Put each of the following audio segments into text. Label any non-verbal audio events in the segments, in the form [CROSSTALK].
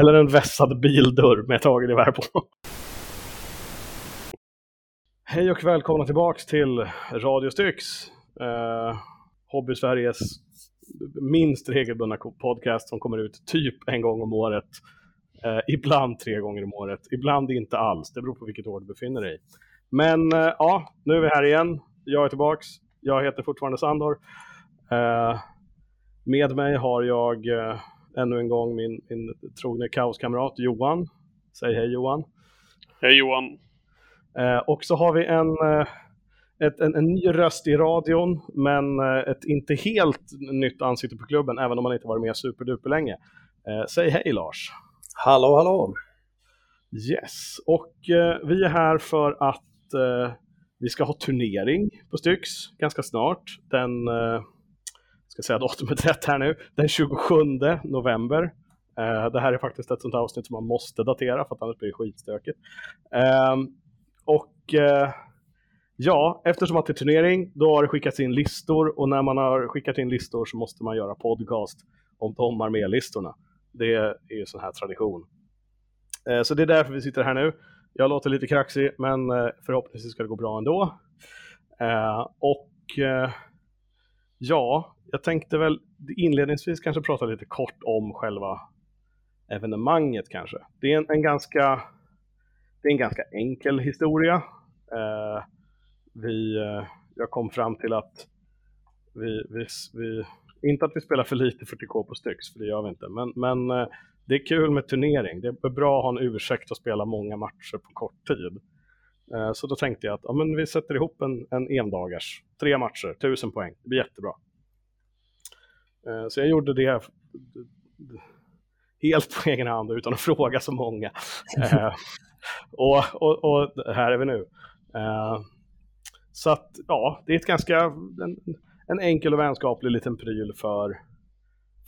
eller en vässad bildörr med ett hagelgevär på. Hej och välkomna tillbaks till Radio Styx. Eh, Hobby-Sveriges minst regelbundna podcast som kommer ut typ en gång om året. Eh, ibland tre gånger om året, ibland inte alls. Det beror på vilket år du befinner dig i. Men eh, ja, nu är vi här igen. Jag är tillbaks. Jag heter fortfarande Sandor. Eh, med mig har jag eh, ännu en gång min, min trogne kaoskamrat Johan. Säg hej Johan. Hej Johan. Eh, och så har vi en, eh, ett, en, en, ny röst i radion, men eh, ett inte helt nytt ansikte på klubben, även om man inte varit med superduper länge. Eh, säg hej Lars. Hallå, hallå. Yes, och eh, vi är här för att eh, vi ska ha turnering på Styx ganska snart. Den ska säga datumet [LAUGHS] rätt här nu, den 27 november. Eh, det här är faktiskt ett sånt avsnitt som man måste datera för att annars blir det skitstökigt. Ehm, och eh, ja, eftersom att det är turnering, då har det skickats in listor och när man har skickat in listor så måste man göra podcast om de armélistorna. Det är ju sån här tradition. Eh, så det är därför vi sitter här nu. Jag låter lite kraxig, men förhoppningsvis ska det gå bra ändå. Och Ja, jag tänkte väl inledningsvis kanske prata lite kort om själva evenemanget kanske. Det är en, en ganska, det är en ganska enkel historia. Eh, vi, eh, jag kom fram till att vi, vi, vi, inte att vi spelar för lite 40K på Styx, för det gör vi inte, men, men eh, det är kul med turnering. Det är bra att ha en ursäkt att spela många matcher på kort tid. Eh, så då tänkte jag att ja, men vi sätter ihop en, en endagars, tre matcher, tusen poäng, det blir jättebra. Eh, så jag gjorde det helt [LAUGHS] på egen hand utan att fråga så många. Eh, och, och, och, här är vi nu. Eh, så att ja, det är ett ganska, en, en enkel och vänskaplig liten pryl för,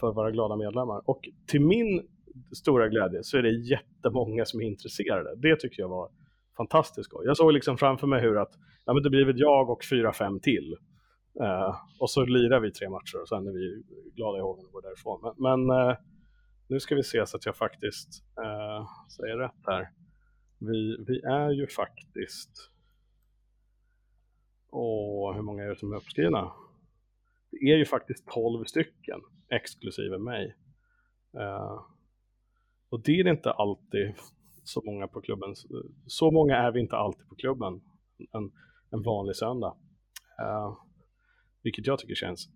för våra glada medlemmar. Och till min stora glädje så är det jättemånga som är intresserade. Det tycker jag var fantastiskt skoj. Jag såg liksom framför mig hur att ja, men det blir väl jag och fyra, fem till. Uh, och så lirar vi tre matcher och sen är vi glada i hågen och går därifrån. Men, men uh, nu ska vi se så att jag faktiskt uh, säger rätt här. Vi, vi är ju faktiskt... Åh, hur många är det som är uppskrivna? Det är ju faktiskt 12 stycken, exklusive mig. och det är inte alltid så många på klubben. Så många är vi inte alltid på klubben en, en vanlig söndag. Vilket jag tycker känns,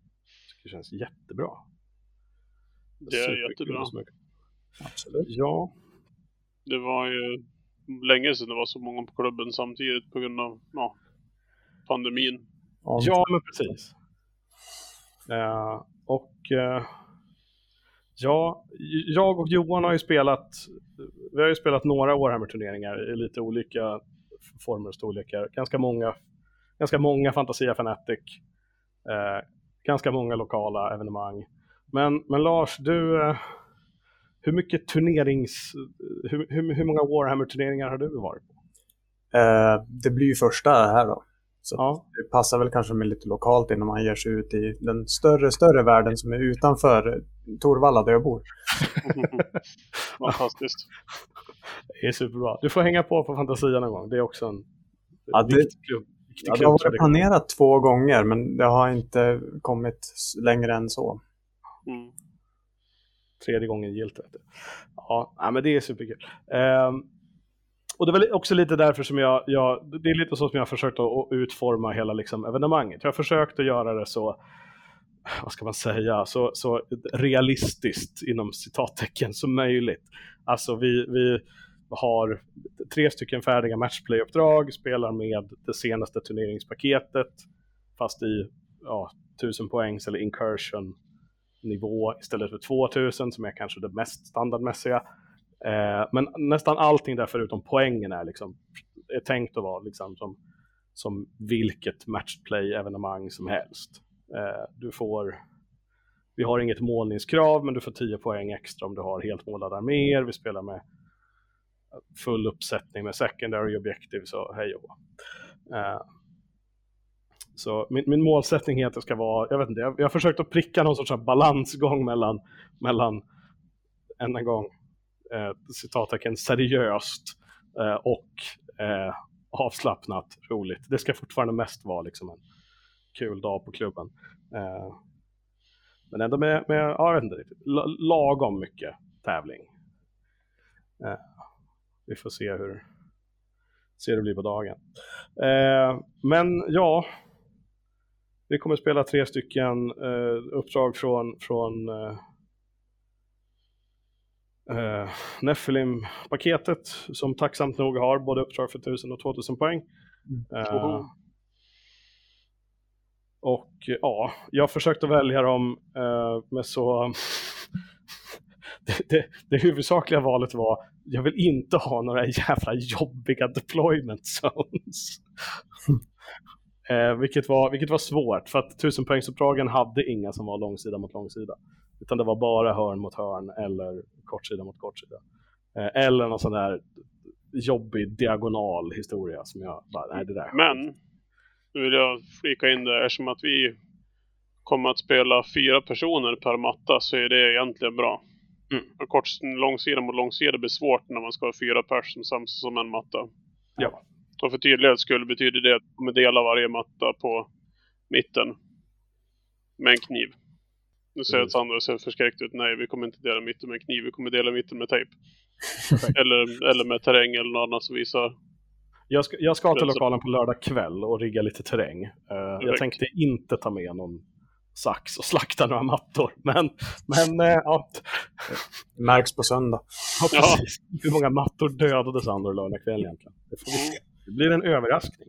tycker känns jättebra. Det är jättebra. Absolut. Ja. Det var ju länge sedan det var så många på klubben samtidigt på grund av ja, pandemin. Ja, men precis. Uh, och uh, Ja, jag och Johan har ju spelat, vi har ju spelat några Warhammer-turneringar i lite olika former och storlekar. Ganska många, ganska många Fantasia Fanatic, ganska många lokala evenemang. Men, men Lars, du, eh, hur mycket turnerings, hur, hur, hur många Warhammer-turneringar har du varit på? Eh, det blir ju första här då. Så ja. det passar väl kanske med lite lokalt innan man ger sig ut i den större, större världen som är utanför Torvalla där jag bor. [LAUGHS] Fantastiskt. Det är superbra. Du får hänga på på Fantasia någon gång. Det är också en ja, det, viktig klubb. ja, det har varit planerat två gånger men det har inte kommit längre än så. Mm. Tredje gången gilt. Ja, men det är superkul. Um, och det är väl också lite därför som jag, jag det är lite så som jag har försökt att utforma hela liksom evenemanget. Jag har försökt att göra det så, vad ska man säga, så, så realistiskt inom citattecken som möjligt. Alltså vi, vi har tre stycken färdiga matchplay-uppdrag, spelar med det senaste turneringspaketet, fast i ja, 1000 poängs eller incursion nivå istället för 2000 som är kanske det mest standardmässiga. Eh, men nästan allting där förutom poängen är, liksom, är tänkt att vara liksom som, som vilket matchplay-evenemang som helst. Eh, du får, vi har inget målningskrav, men du får 10 poäng extra om du har helt målade arméer. Vi spelar med full uppsättning med secondary objektiv, så hej och eh, Så min, min, målsättning är att det ska vara, jag vet inte, jag, jag har försökt att pricka någon sorts balansgång mellan, mellan än en gång, eh, citattecken seriöst eh, och eh, avslappnat roligt. Det ska fortfarande mest vara liksom en kul dag på klubben. Eh, men ändå med, med ja, jag vet inte riktigt, lagom mycket tävling. Eh, vi får se hur, se hur det blir på dagen. Eh, men ja, vi kommer spela tre stycken eh, uppdrag från, från eh, eh, Nephilim-paketet som tacksamt nog har både uppdrag för 1000 och 2000 poäng. Mm. Eh, och ja, jag försökte välja dem eh, med så... [LAUGHS] det, det, huvudsakliga valet var, jag vill inte ha några jävla jobbiga deployment zones. [LAUGHS] eh, vilket, var, vilket var svårt, för att 1000-poängsuppdragen hade inga som var långsida mot långsida. Utan det var bara hörn mot hörn eller kortsida mot kortsida. Eh, eller någon sån där jobbig diagonal historia som jag bara, nej det där. Men nu vill jag flika in det eftersom att vi kommer att spela fyra personer per matta så är det egentligen bra. Mm. Kort, långsida mot långsida blir svårt när man ska ha fyra personer som, som en matta. Ja. Och för tydlighet skulle betyder det att man kommer dela varje matta på mitten med en kniv. Nu säger mm. Sandra ser förskräckt ut. Nej, vi kommer inte dela mitten med kniv. Vi kommer dela mitten med tejp. [LAUGHS] eller, eller med terräng eller något annat som visar jag ska, jag ska till lokalen på lördag kväll och rigga lite terräng. Uh, jag tänkte inte ta med någon sax och slakta några mattor. Men, men uh, ja. Märks på söndag. Ja. Ja. Hur många mattor dödades andra lördag kväll egentligen? Det, får vi se. det blir en överraskning.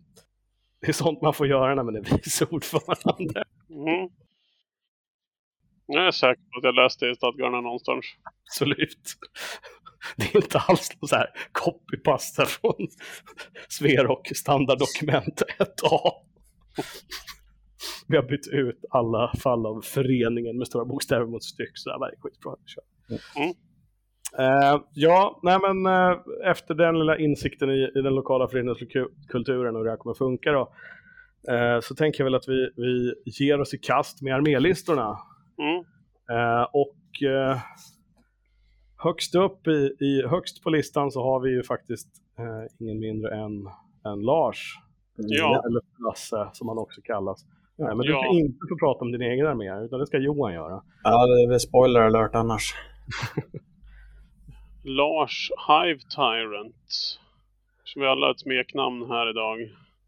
Det är sånt man får göra när man är vice ordförande. Mm. Jag är säker på att jag läste det i stadgarna någonstans. Absolut. Det är inte alls någon så här copypasta från Sverok standarddokument 1A. Vi har bytt ut alla fall av föreningen med stora bokstäver mot styck. Så det var skitbra. Mm. Uh, ja, nej men uh, efter den lilla insikten i, i den lokala föreningskulturen och hur det här kommer funka då, uh, så tänker jag väl att vi, vi ger oss i kast med armélistorna. Mm. och högst upp i, i, högst på listan så har vi ju faktiskt ingen mindre än, än Lars. Ja. Eller Lasse som han också kallas. Ja. men du ja. ska inte få prata om din egen armé, utan det ska Johan göra. Ja, det är väl spoiler alert annars. [LAUGHS] Lars Hive Tyrant. Som vi alla har ett smeknamn här idag.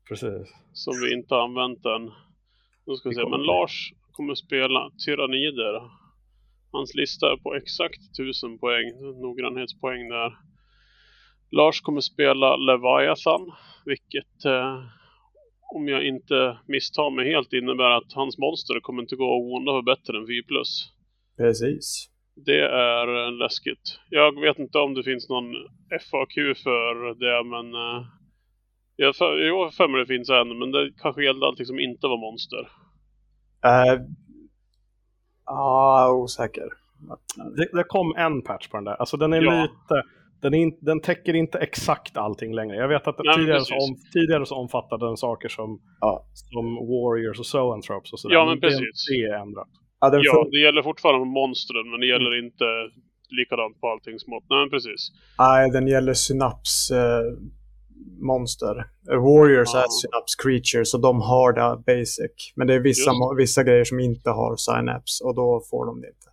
Precis. Som vi inte har använt än. Då ska vi se, men Lars kommer spela Tyrannider Hans lista är på exakt 1000 poäng, noggrannhetspoäng där. Lars kommer spela Leviathan, vilket eh, om jag inte misstar mig helt innebär att hans monster kommer inte gå att onda för bättre än 4+. Precis. Det är eh, läskigt. Jag vet inte om det finns någon FAQ för det, men eh, jag har för mig det finns en, men det kanske gällde allting som inte var monster. Uh, Ja, osäker. Det, det, kom en patch på den där. Alltså den är ja. lite... Den, är den täcker inte exakt allting längre. Jag vet att ja, tidigare, så om, tidigare så omfattade den saker som, ja. som Warriors och Zoanthropes och sådär. Ja, men, men precis. Det, är ändrat. Ja, det, ja, det gäller fortfarande monstren, men det gäller mm. inte likadant på allting smått. Nej, men precis. Nej, den gäller synaps. Eh, monster. Warriors ah. är Synapse Creatures och de har det basic. Men det är vissa, vissa grejer som inte har Synapse och då får de det inte.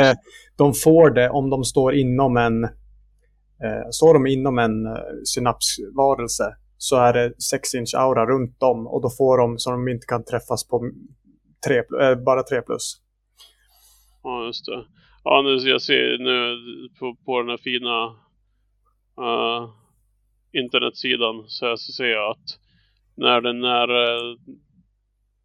Eh, de får det om de står inom en eh, står de inom en eh, synapsvarelse så är det 6 inch aura runt dem och då får de så de inte kan träffas på tre, eh, bara 3 plus. Ja, just det. Ja, nu jag ser nu på, på den här fina uh, internetsidan så ser jag att när den är eh,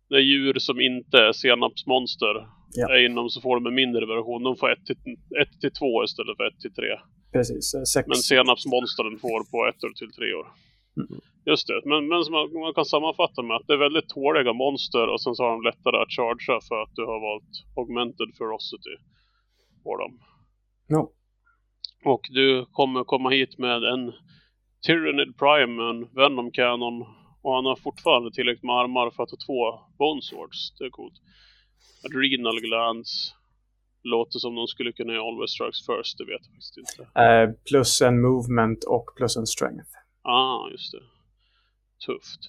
när djur som inte är senapsmonster ja. är inom så får de en mindre version. De får 1 till, 1 till 2 istället för 1 till 3. Precis. Eh, sex. Men senapsmonstren får på 1 till 3 år. Mm. Just det, men, men man, man, kan sammanfatta med att det är väldigt tåliga monster och sen så har de lättare att chargea för att du har valt Augmented Ferocity på dem. No. Och du kommer komma hit med en Tyrannid Prime en Venom Cannon. Och han har fortfarande tillräckligt med armar för att ha två Bone Swords. Det är coolt. Adrenal Glands. Låter som de skulle kunna göra Always Strikes First, det vet jag faktiskt inte. Eh, plus en movement och plus en strength. Ah, just det. Tufft.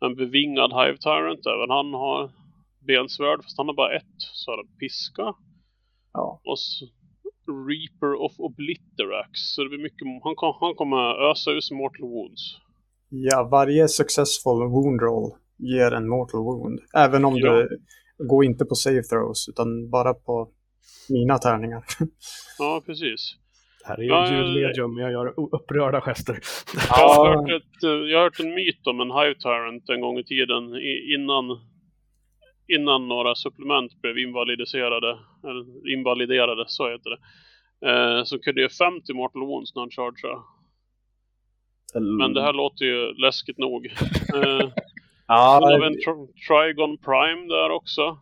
En bevingad Hive Tyrant, även han har bensvärd, fast han har bara ett. Så har han piska. Ja. Och så Reaper of Obliterax. Så det blir mycket, han, kom, han kommer ösa ut Mortal Wounds. Ja, varje successful wound roll ger en mortal wound. Även om Ja. du går inte på save throws, utan bara på mina tärningar. Ja, precis. Det här är ju Ja, ljudmedium, jag gör upprörda gester. Jag har, hört ett, jag har hört en myt om en Hive Tyrant en gång i tiden innan, innan några supplement blev invalidiserade, eller invaliderade, så heter det. Eh, så kunde ge 50 Mortal Wounds när han chargeade. Men det här låter ju läskigt nog. [LAUGHS] Eh, Ja, har vi en tri- Trigon Prime där också.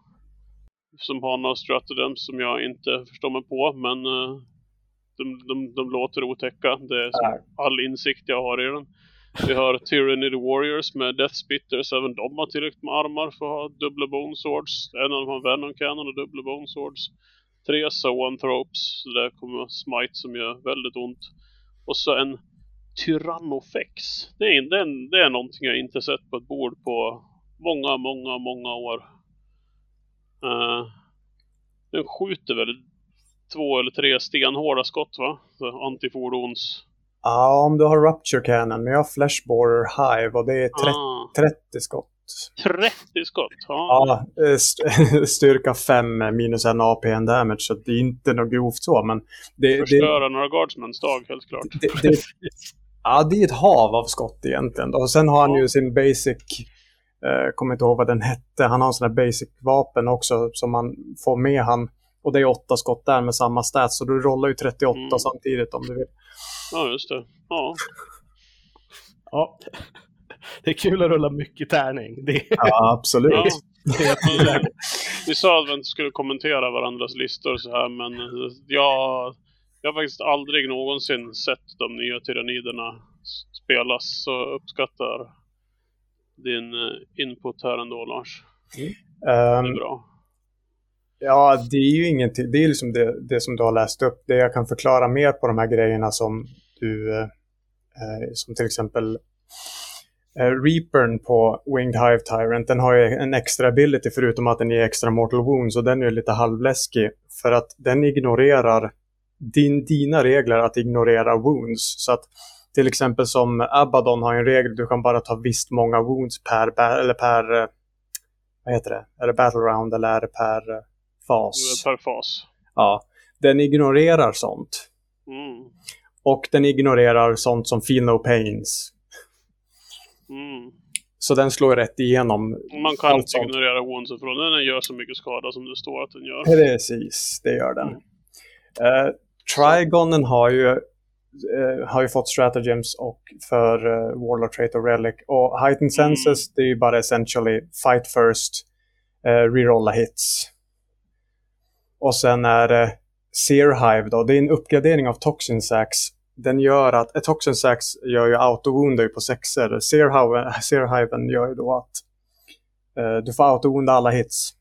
Som har några stratagems som jag inte förstår mig på, men eh, de, de, de låter otäcka. Det är all insikt jag har i den. Vi har Tyranny the Warriors med Death Spitters. Även de har tillräckligt med armar för att ha dubbla bone swords. En av dem har Venom Cannon och dubbla bone swords. Tre Zoanthropes. Så där kommer Smite som gör väldigt ont. Och så en Tyrannofex. Det är, det, är, det är någonting jag inte sett på ett bord på många, många, många år. Uh, den skjuter väl två eller tre stenhårda skott va? Så Antifordons... ja, om du har Rupture Cannon, men jag har Fleshborer Hive och det är 30, Ah, 30 skott. 30 skott! Ja. Ja, eh, st- [LAUGHS] styrka 5 minus en APN damage, så det är inte något grovt så, men det, det, Förstöra några guardsmans dag helt klart. det, det, ja, det är ett hav av skott egentligen. Och sen har han Ja. ju sin basic, eh, kommer inte ihåg vad den hette, han har en sån här basic-vapen också som man får med han. Och det är åtta skott där med samma stats, så du rollar ju 38 Mm. samtidigt om du vill. Ja, just det. Ja. Ja. Det är kul att rulla mycket tärning. Det Ja, absolut. ja. Vi sa att vi inte skulle kommentera varandras listor så här, men jag, jag har faktiskt aldrig någonsin sett de nya tyranniderna spelas, så uppskattar din eh, input här ändå, Lars. Det är Ehm, bra. Ja, det är ju ingenting. Det är liksom det, det som du har läst upp. Det jag kan förklara mer på de här grejerna som du, eh, eh, som till exempel eh, Reapern på Winged Hive Tyrant, den har ju en extra ability förutom att den ger extra mortal wounds och den är lite halvläskig för att den ignorerar din, dina regler att ignorera wounds. Så att till exempel som Abaddon har en regel, du kan bara ta visst många wounds per, eller per eh, vad heter det? Är det battle round eller är det per eh, fas? Per fas. Ja, den ignorerar sånt. Mm. Och den ignorerar sånt som feel no pains. Mm. Så den slår rätt igenom. Man kan inte sånt. ignorera woundsen från den. Den gör så mycket skada som det står att den gör. Precis, det gör den. Uh, Trigonen har ju, eh, har ju fått stratagems och för uh, Warlord Trait och Relic. Och Heightened Senses, det är ju bara essentially fight first, uh, rerolla hits. Och sen är det Sear Hive då, det är en uppgradering av Toxin Sax. Den gör att, ett Toxin Sax gör ju auto-woundar på sexer. Sear Hive- Sear Hiven gör ju då att eh, du får auto-wounda alla hits.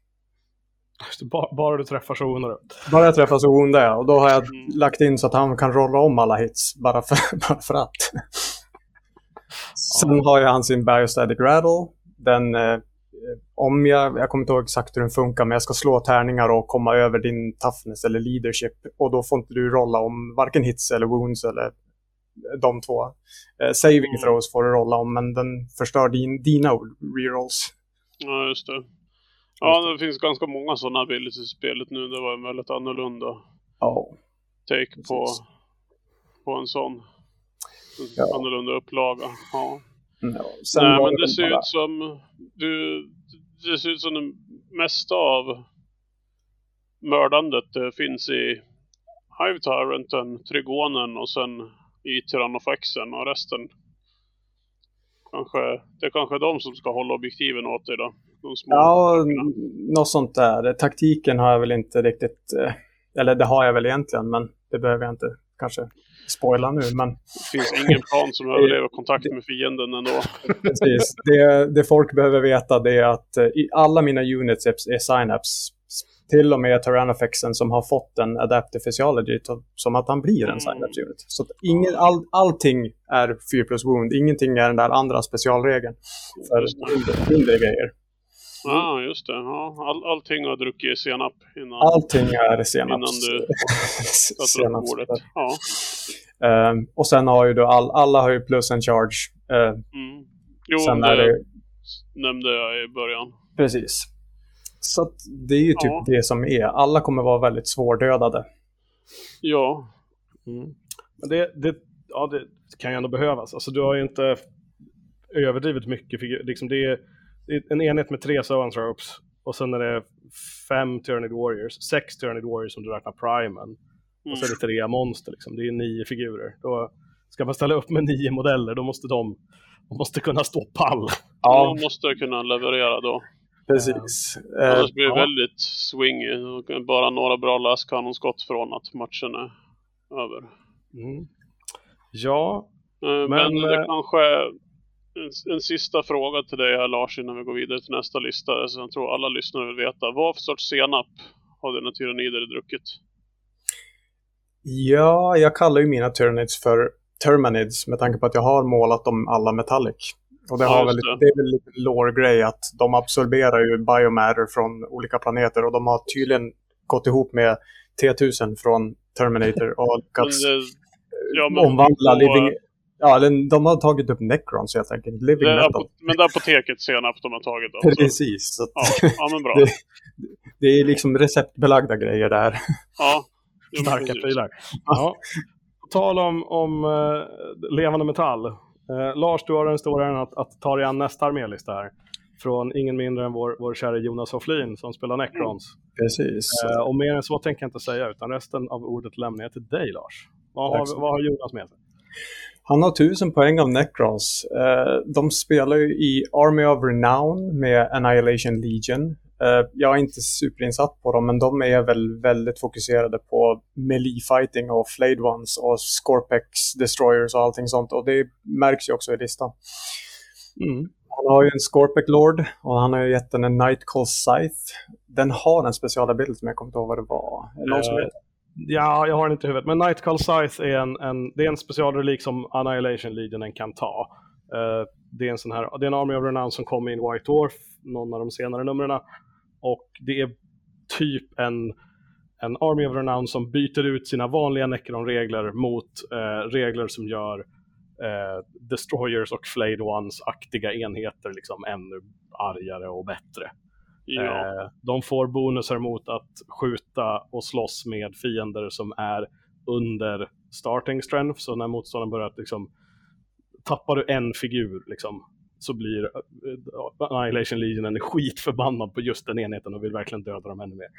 Bara, bara du träffar så undrar du. Bara jag träffar så woundar jag. Och då har jag Mm. lagt in så att han kan rolla om alla hits. Bara för, [LAUGHS] bara för att. Sen har ju han sin Biostatic Rattle. Den, eh, om jag, jag kommer inte ihåg exakt hur den funkar, men jag ska slå tärningar och komma över din toughness eller leadership. Och då får inte du rolla om varken hits eller wounds eller de två. Eh, saving Mm. throws får du rolla om, men den förstör din, dina rerolls. Ja, just det. Ja, det finns ganska många sådana abilities i spelet nu. Det var en väldigt annorlunda Ja. take på, Precis. på en sån. En Ja. annorlunda upplaga. Ja. Ja, sen Nej, men det väl ser bara- ut som... Du, det ser ut som det mesta av mördandet det finns i Hive Tyranten, Trigonen och sen i Tyrannofaxen och resten. Kanske, det är kanske de som ska hålla objektiven åt dig då. De små Ja, något sånt där. Taktiken har jag väl inte riktigt... eh, Eller det har jag väl egentligen, men det behöver jag inte kanske spoila nu. Men Det finns ingen plan som [LAUGHS] överlever kontakt med fienden ändå. [LAUGHS] precis, det, det folk behöver veta det är att eh, i alla mina units är, synapse till och med Tyrannofexen som har fått en Adaptive Physiology som att han blir en Mm. Synapse Unit. Så ingen, all, allting är 4 plus wound, ingenting är den där andra specialregeln för mindre grejer. Ja, just det. Ja, all, allting har druckit senap innan, Allting är senaps. innan du [LAUGHS] satte upp bordet. Ja. Ehm, och sen har ju då all, alla har ju plus en charge. Ehm, Mm. Jo, sen det, det, nämnde jag i början. precis. Så att det är ju typ Ja. det som är. Alla kommer vara väldigt svårdödade. Ja, Mm. Men det, det, ja, det kan ju ändå behövas. Alltså, du har ju inte överdrivet mycket. Liksom det är en enhet med tre Zoanthropes och sen är det fem Tyrannid Warriors, sex Tyrannid Warriors om du räknar Primen. Och så är mm. det tre monster, liksom. det är nio figurer. Då ska man ställa upp med nio modeller, då måste de, de måste kunna stå pall. man måste kunna leverera då. precis. Annars blir det ja. väldigt swingy. Bara några bra läskanonskott från att matchen är över. Mm. Ja, Eh, Men, Men, det eh, kanske en, en sista fråga till dig här Lars innan vi går vidare till nästa lista. Så jag tror alla lyssnare vill veta. Vad för sorts senap har dina tyrannider druckit? Ja, jag kallar ju mina Tyranids för Termanids med tanke på att jag har målat dem alla metallic. Och det, Ja, har väl, det. det är väl lite lore-grej att de absorberar ju biomatter från olika planeter och de har tydligen gått ihop med T1000 från Terminator och [LAUGHS] lyckats ja, omvandla på- living... Ja, den, de har tagit upp Necrons helt enkelt. Living det metal. men det är apoteket senap de har tagit alltså. Precis. Så att Ja, ja, men bra. [LAUGHS] Det- det är liksom receptbelagda grejer där. Ja. [LAUGHS] Starka prylar. Ja. På tal om, om eh, levande metall. Eh, Lars, du har den stora äran att, att ta dig an nästa armélista här. Från ingen mindre än vår, vår kära Jonas Hofflin som spelar Necrons. Precis. Eh, och mer än så tänker jag inte säga, utan resten av ordet lämnar jag till dig Lars. Vad har, vad har Jonas med sig? Han har tusen poäng av Necrons. Eh, de spelar ju i Army of Renown med Annihilation Legion. Eh, jag är inte superinsatt på dem, men de är väl väldigt fokuserade på melee fighting och flayed ones och Scorpex destroyers och allting sånt. Och det märks ju också i listan. Mm. Han har ju en Scorpec Lord och han har ju gett den en Nightcall Scythe. Den har en specialability som jag kommer inte ihåg vad det var. Någon som Eh, vet? Ja, jag har den inte i huvudet. Men Nightcall Scythe är en, en, det är en specialrelik som Annihilation Legionen kan ta. Uh, det är en sån här, det är en Army of Renown som kom in White Dwarf, någon av de senare numren. Och det är typ en, en Army of Renown som byter ut sina vanliga Necron-regler mot uh, regler som gör uh, Destroyers och Flayed Ones-aktiga enheter liksom ännu argare och bättre. Ja. Eh, de får bonusar mot att skjuta och slåss med fiender som är under starting strength. Så när motståndaren börjar att liksom, tappar du en figur liksom, så blir eh, Annihilation Legionen skitförbannad på just den enheten och vill verkligen döda dem ännu mer. [LAUGHS]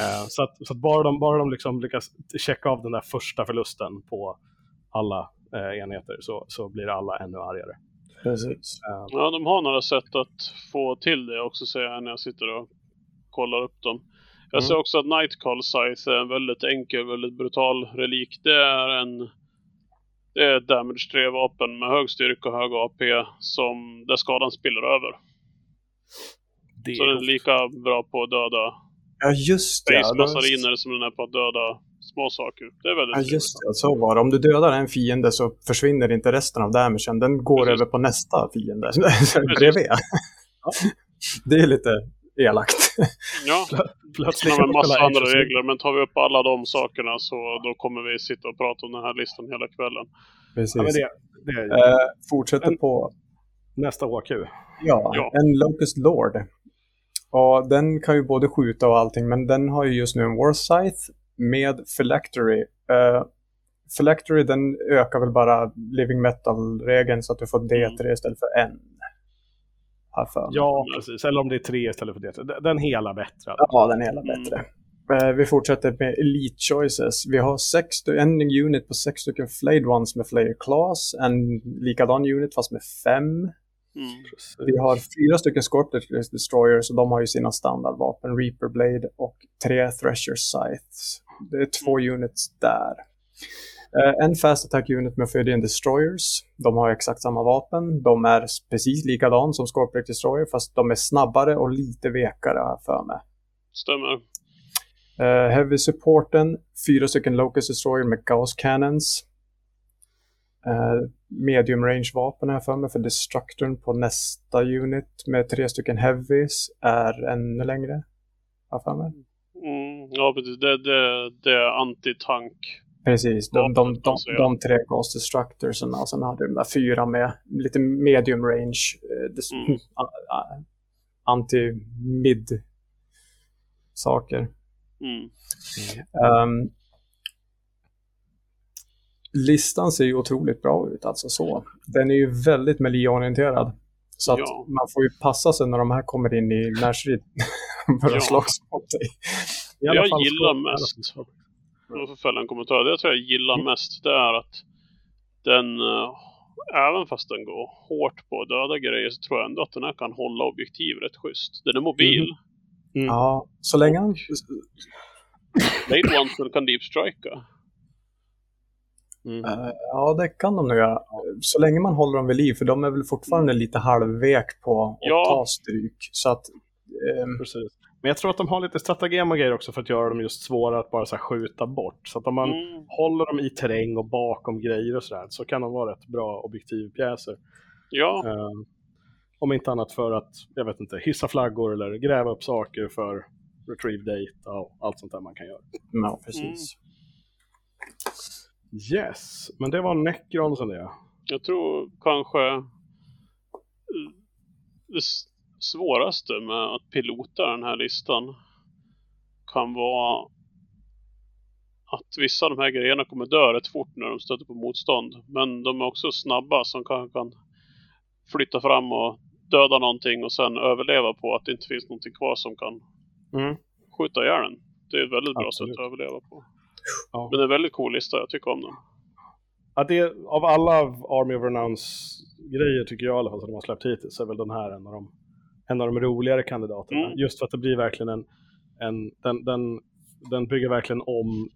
eh, så att, så att bara de, bara de liksom lyckas checka av den där första förlusten på alla eh, enheter så, så blir alla ännu argare. Precis. Ja, de har några sätt att få till det också säger jag när jag sitter och kollar upp dem. Jag Mm. ser också att Nightcall Scythe är en väldigt enkel, väldigt brutal relik. Det är en det är ett damage 3-vapen med hög styrka och hög AP som där skadan spiller över. det Så den är lika bra på att döda Ja, just det. Space Ja, som den är på att döda små saker. Det är väldigt Ja, trevligt. just det. Så var det. Om du dödar en fiende så försvinner inte resten av damagen. Den går Precis. över på nästa fiende [LAUGHS] [LAUGHS] bredvid. [LAUGHS] Det är lite elakt. Ja, plötsligt har vi en massa andra regler, men tar vi upp alla de sakerna så då kommer vi sitta och prata om den här listan hela kvällen. Precis. Ja, men det, det är Eh, fortsätter En- på nästa HQ. ja, Ja. en Locust Lord. Och den kan ju både skjuta och allting, men den har ju just nu en War Scythe med Phylactery. Uh, Phylactery den ökar väl bara Living Metal-regeln så att du får D3 istället för en. Har jag för mig. Ja, precis. Eller om det är tre istället för det. Den- Den hela bättre. Ja, den är hela Mm. bättre. Eh, vi fortsätter med Elite Choices. Vi har sex, en unit på sex stycken Flayed Ones med Flayer Class. En likadan unit fast med fem. Mm. Vi har fyra stycken Scorpius Destroyers och de har ju sina standardvapen. Reaper Blade och tre Thresher Scythes. Det är två units där. Eh, en Fast Attack Unit med Ophidian Destroyers. De har exakt samma vapen. De är precis likadan som Scorpius Destroyer fast de är snabbare och lite vekare har jag för mig. stämmer. Uh, heavy supporten, fyra stycken Locust Destroyer med Gauss Cannons. Uh, medium range-vapen har jag för mig för Destructorn på nästa unit med tre stycken Heavies är ännu längre. Har för mig. Mm, ja, precis. Det, det, det är anti-tank. Precis, de, de, de, de, tre Ghost Destructors och sen hade de där fyra med lite medium range. Uh, mm. [LAUGHS] Anti-mid saker. Mm. Um, listan ser ju otroligt bra ut, alltså så. Den är ju väldigt melee-orienterad. Så att ja. man får ju passa sig när de här kommer in i närstrid [LAUGHS] för att ja. slåss mot dig. Jag gillar mest, om jag får fälla en kommentar, det jag tror jag gillar mm. mest det är att den, uh, även fast den går hårt på döda grejer så tror jag ändå att den här kan hålla objektiv rätt schysst. Den är mobil. Mm. Mm. Ja, så länge han... Late One kan deep strika. Mm. Uh, ja, det kan de nog göra. Så länge man håller dem vid liv, för de är väl fortfarande lite halvvek på att ja. ta stryk. Så att, um... Men jag tror att de har lite stratagem och grejer också för att göra dem just svåra att bara så skjuta bort. Så att om man mm. håller dem i terräng och bakom grejer och sådär så kan de vara rätt bra objektivpjäser. Ja. Uh, om inte annat för att, jag vet inte, hissa flaggor eller gräva upp saker för retrieve data och allt sånt där man kan göra. Ja, precis. Mm. Yes, men det var Necron som det. Jag tror kanske eh, svåraste med att pilota den här listan kan vara att vissa av de här grejerna kommer dö rätt fort när de stöter på motstånd. Men de är också snabba som kanske kan flytta fram och döda någonting och sen överleva på att det inte finns någonting kvar som kan mm. skjuta ihjäl den. Det är ett väldigt bra Absolut. sätt att överleva på. Ja. Men det är en väldigt cool lista, jag tycker om den. Ja, det, av alla Army of Renounce grejer tycker jag i alla fall som de har släppt hittills är väl den här en av de, en av de roligare kandidaterna. Mm. Just för att det blir verkligen en, en den, den, den bygger verkligen om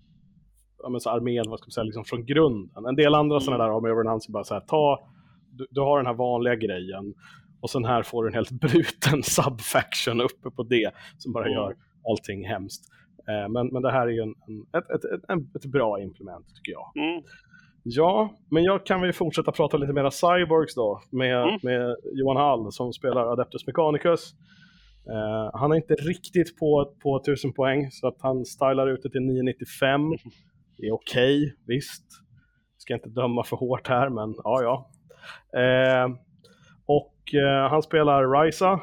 ja, så armén, vad ska man säga, liksom från grunden. En del andra mm. sådana där Army Renounce är bara så här, ta, du, du, har den här vanliga grejen och sen här får du en helt [LAUGHS] bruten subfaction uppe på det som bara mm. gör allting hemskt. Eh, men, men det här är ju en, en, ett, ett, ett, ett, bra implement tycker jag. Mm. Ja, men jag kan väl fortsätta prata lite mer Cyborgs då med, mm. med Johan Hall som spelar Adeptus Mechanicus. Uh, han är inte riktigt på, på 1000 poäng så att han stylar ut det till 995. Mm. Det är okej, okay, visst. Ska inte döma för hårt här, men ja, ja. Uh, och eh, han spelar Ryza,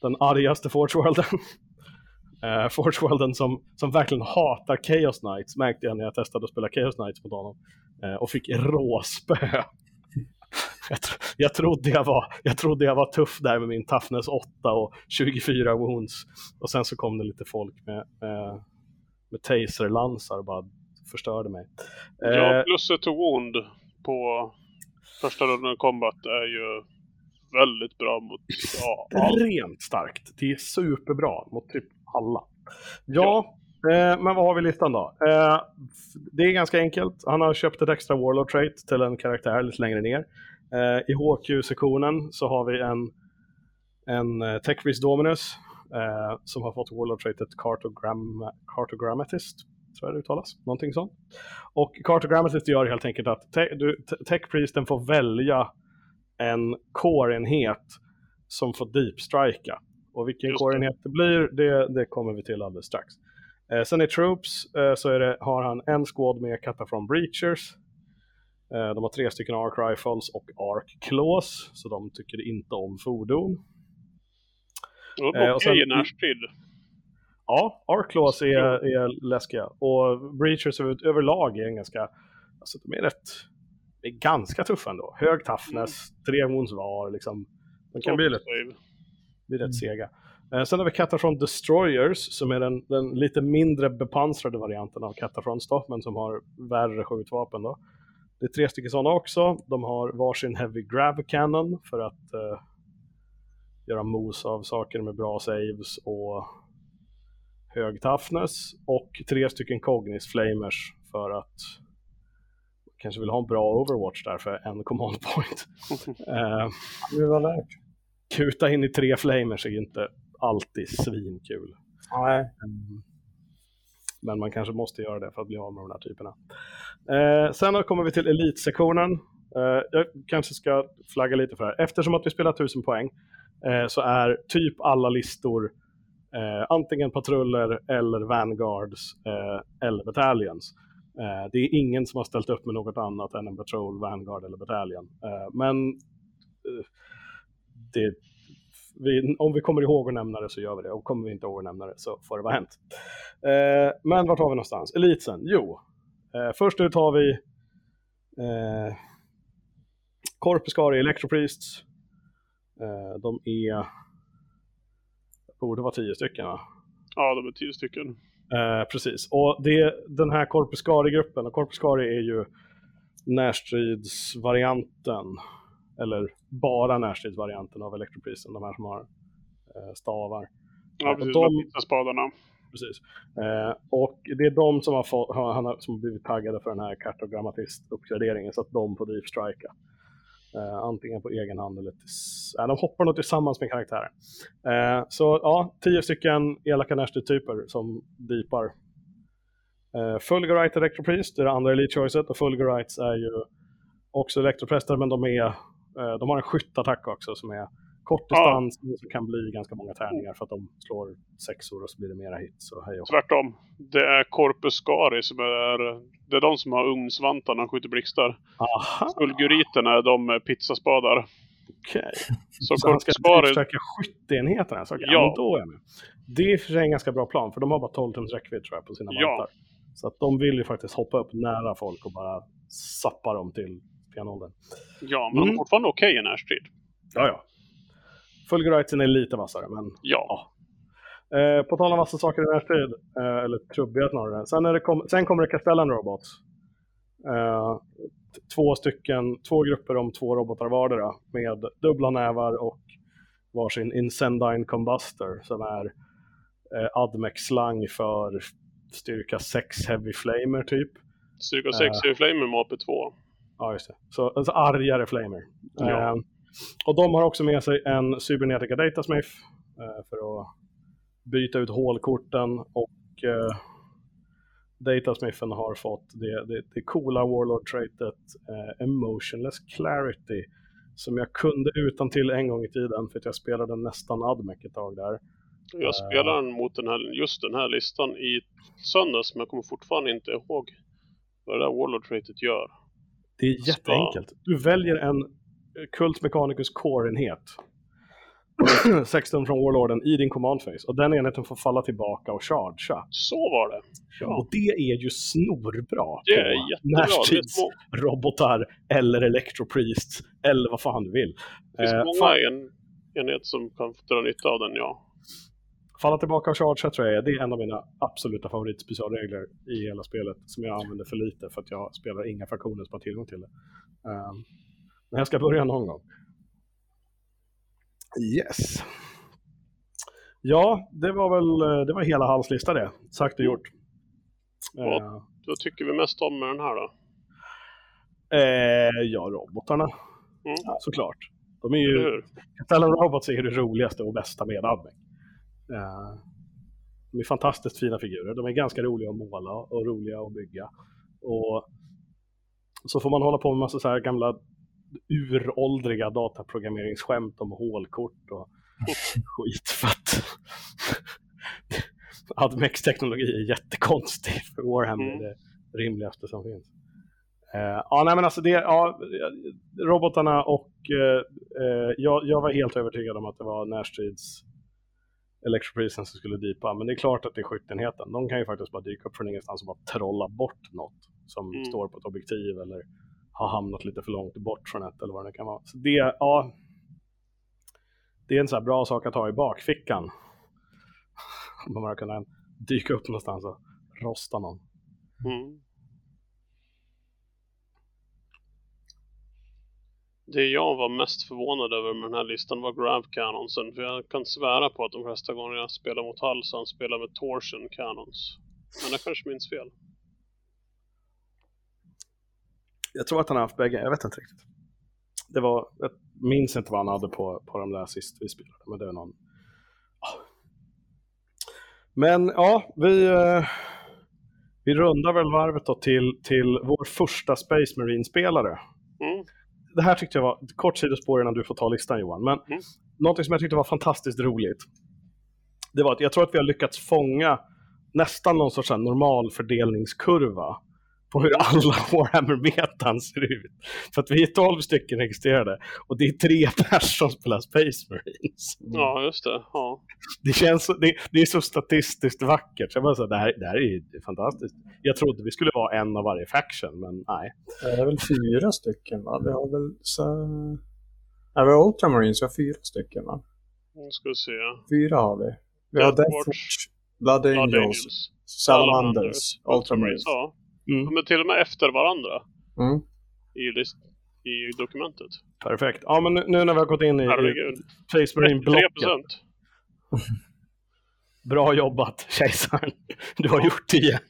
den argaste Forgeworlden. [LAUGHS] eh, Forgeworlden som, som verkligen hatar Chaos Knights, märkte jag när jag testade att spela Chaos Knights mot honom. Eh, och fick råspö. [LAUGHS] jag, tro, jag, trodde jag, var, jag trodde jag var tuff där med min toughness 8 och 24 wounds. Och sen så kom det lite folk med, med, med taserlansar och bara förstörde mig. Ja, eh, plus ett wound på första rundan combat är ju väldigt bra mot ja, Extremt starkt. Det är superbra mot typ alla. Ja, ja. Eh, men vad har vi i listan då? Eh, det är ganska enkelt. Han har köpt ett extra Warlord trait till en karaktär lite längre ner. Eh, I HQ-sektionen så har vi en, en Techris Dominus som har fått Warlord traitet Cartogram Cartogrammatist tror jag det uttalas, någonting sånt. Och Cartogrammatist gör helt enkelt att te du, Tech får välja en core-enhet som får deep-strika. Och vilken core-enhet det blir, det, det kommer vi till alldeles strax. Eh, sen i Troops eh, så det, har han en squad med Catafron Breachers. Eh, de har tre stycken Arc Rifles och Arc Claws, så de tycker inte om fordon. Eh, och sen, i närstrid. Ja, Arc Claws är, är läskiga. Och Breachers över, överlag är ganska, alltså de är rätt är ganska tuffa ändå. Hög toughness, mm. tre wounds var liksom. De kan bli, lätt, bli rätt mm. sega. Eh, sen har vi Catafron Destroyers som är den, den, lite mindre bepansrade varianten av Catafrons då, men som har värre skjutvapen då. Det är tre stycken sådana också. De har varsin Heavy Grav Cannon för att eh, göra mos av saker med bra saves och hög toughness. Och tre stycken Cognis Flamers för att kanske vill ha en bra Overwatch där för en command point. [LAUGHS] lärt. Kuta in i tre flamers är inte alltid svinkul. Nej. Mm. Men man kanske måste göra det för att bli av med de här typerna. Eh, sen kommer vi till elitsektionen. Eh, jag kanske ska flagga lite för det här. Eftersom att vi spelar 1000 poäng eh, så är typ alla listor eh, antingen patruller eller vanguards eh, eller battalions. Eh, det är ingen som har ställt upp med något annat än en patrol, vanguard eller battalion. men det vi, om vi kommer ihåg att nämna det så gör vi det. Och kommer vi inte ihåg att nämna det så får det vara hänt. Eh, men vart har vi någonstans? Elitsen? Jo, eh, först ut har vi eh, Corpuscari Electropriests. Eh, de är, borde vara tio stycken va? Ja, de är tio stycken. Eh, precis, och det, den här Corpuscari-gruppen, och Corpuscari är ju närstridsvarianten eller bara närstridsvarianten av Electroprisen, de här som har eh, stavar. Ja, precis. De, spadarna. Precis. Eh, och det är de som har, fått, han har, som har blivit taggade för den här kartogrammatist-uppgraderingen så att de får deep strika. Eh, antingen på egen hand eller tills, äh, de hoppar nog tillsammans med karaktären. Eh, så ja, tio stycken elaka närstridstyper som deepar. Eh, Fulgurite Electropriest, det är det andra Elite Choicet och Fulgurites är ju också Electropräster men de är Eh, de har en skyttattack också som är kort distans ja. som kan bli ganska många tärningar för att de slår sexor och så blir det mera hits. Och hej och. Tvärtom. Det är Corpus Scari som är, det är de som har ugnsvantarna och skjuter blixtar. Fulguriterna är de med pizzaspadar. Okej. Okay. Så, så han ska Scari... försöka skytteenheterna? Okay. ja. då är med. Det är för sig en ganska bra plan för de har bara 12 tums räckvidd tror jag på sina vantar. Ja. Så att de vill ju faktiskt hoppa upp nära folk och bara sappa dem till stenåldern. Ja, men mm. fortfarande okej okay i närstrid. Ja, ja. Fulguriten är lite vassare, men ja. ja. Eh, på tal om vassa saker i närstrid, eh, eller trubbiga snarare. Sen, det kom, sen kommer det Castellan Robots. Eh, två stycken, två grupper om två robotar vardera med dubbla nävar och varsin Incendine Combuster som är eh, Admec-slang för styrka 6 Heavy Flamer typ. Styrka 6 uh, Heavy Flamer med AP2. Ja, just det. Så alltså argare flamer. Ja. Eh, och de har också med sig en Cybernetica Datasmith eh, för att byta ut hålkorten och eh, Datasmithen har fått det, det, det coola Warlord-traitet eh, Emotionless Clarity som jag kunde utan till en gång i tiden för att jag spelade nästan Admec ett tag där. Jag spelade den mot den här, just den här listan i söndags men jag kommer fortfarande inte ihåg vad det där Warlord-traitet gör. Det är jätteenkelt. Du väljer en Kult Mechanicus Core-enhet. [CLEARS THROAT] 16 från Warlorden i din command face. Och den enheten får falla tillbaka och chargea. Så var det. Ja. Och det är ju snorbra det är på närstridsrobotar eller Electropriests eller vad fan du vill. Det finns eh, många en, enheter som kan dra nytta av den, ja. Falla tillbaka och charge tror jag det är en av mina absoluta favoritspecialregler i hela spelet som jag använder för lite för att jag spelar inga fraktioner som har tillgång till det. Um, men jag ska börja någon gång. Yes. Ja, det var väl det var hela hans lista det. Sagt och gjort. Vad, uh, vad tycker vi mest om med den här då? Uh, ja, robotarna. Mm. Ja, såklart. De är ju... Stellan Robots är det roligaste och bästa med Admec. De är fantastiskt fina figurer. De är ganska roliga att måla och roliga att bygga. Och så får man hålla på med massa så här gamla uråldriga dataprogrammeringsskämt om hålkort och [LAUGHS] skit för att [LAUGHS] Admex-teknologi är jättekonstig för Warhammer är det rimligaste som finns. Uh, ja, nej men alltså det, ja, robotarna och uh, uh, jag, jag var helt övertygad om att det var närstrids Electroprisen som skulle dipa. Men det är klart att det är skyttenheten. De kan ju faktiskt bara dyka upp från ingenstans och bara trolla bort något som mm. står på ett objektiv eller har hamnat lite för långt bort från ett eller vad det kan vara. Så det, ja, det är en här bra sak att ha i bakfickan. [LAUGHS] Om man bara kunna dyka upp någonstans och rosta någon. Mm. Det jag var mest förvånad över med den här listan var Grav Cannonsen. För jag kan svära på att de flesta gånger jag spelar mot Hall så han spelar med Torsion Cannons. Men jag kanske minns fel. Jag tror att han har haft bägge, jag vet inte riktigt. Det var, jag minns inte vad han hade på, på de där sist vi spelade, men det är någon... Oh. Men ja, vi, eh, vi rundar väl varvet då till, till vår första Space Marine-spelare. Mm. Det här tyckte jag var, kort sidospår innan du får ta listan Johan, men Mm. någonting som jag tyckte var fantastiskt roligt, det var att jag tror att vi har lyckats fånga nästan någon sorts så här normal fördelningskurva på hur alla [LAUGHS] Warhammer-metan ser ut. För att vi är 12 stycken registrerade och det är tre [LAUGHS] personer som spelar Space Marines. Ja, just det. Ja. Det känns det, det är så statistiskt vackert. Så jag bara så, det, här, det här är ju fantastiskt. Jag trodde vi skulle vara en av varje faction, men nej. Det är väl fyra stycken va? Vi har väl så... Nej, vi har Ultramarines, vi har fyra stycken va? Nu ska vi se. Fyra har vi. Vi har Death Death Watch, Watch, Blood Blood Angels, Angels, Salamanders, Ultramarines. Ja, Mm. de är till och med efter varandra Mm. i, i dokumentet. Perfekt. Ja, men nu, när vi har gått in i, i Herregud. Space 33 Marine-blocket. procent. [LAUGHS] Bra jobbat, kejsaren. Du har gjort det igen. [LAUGHS]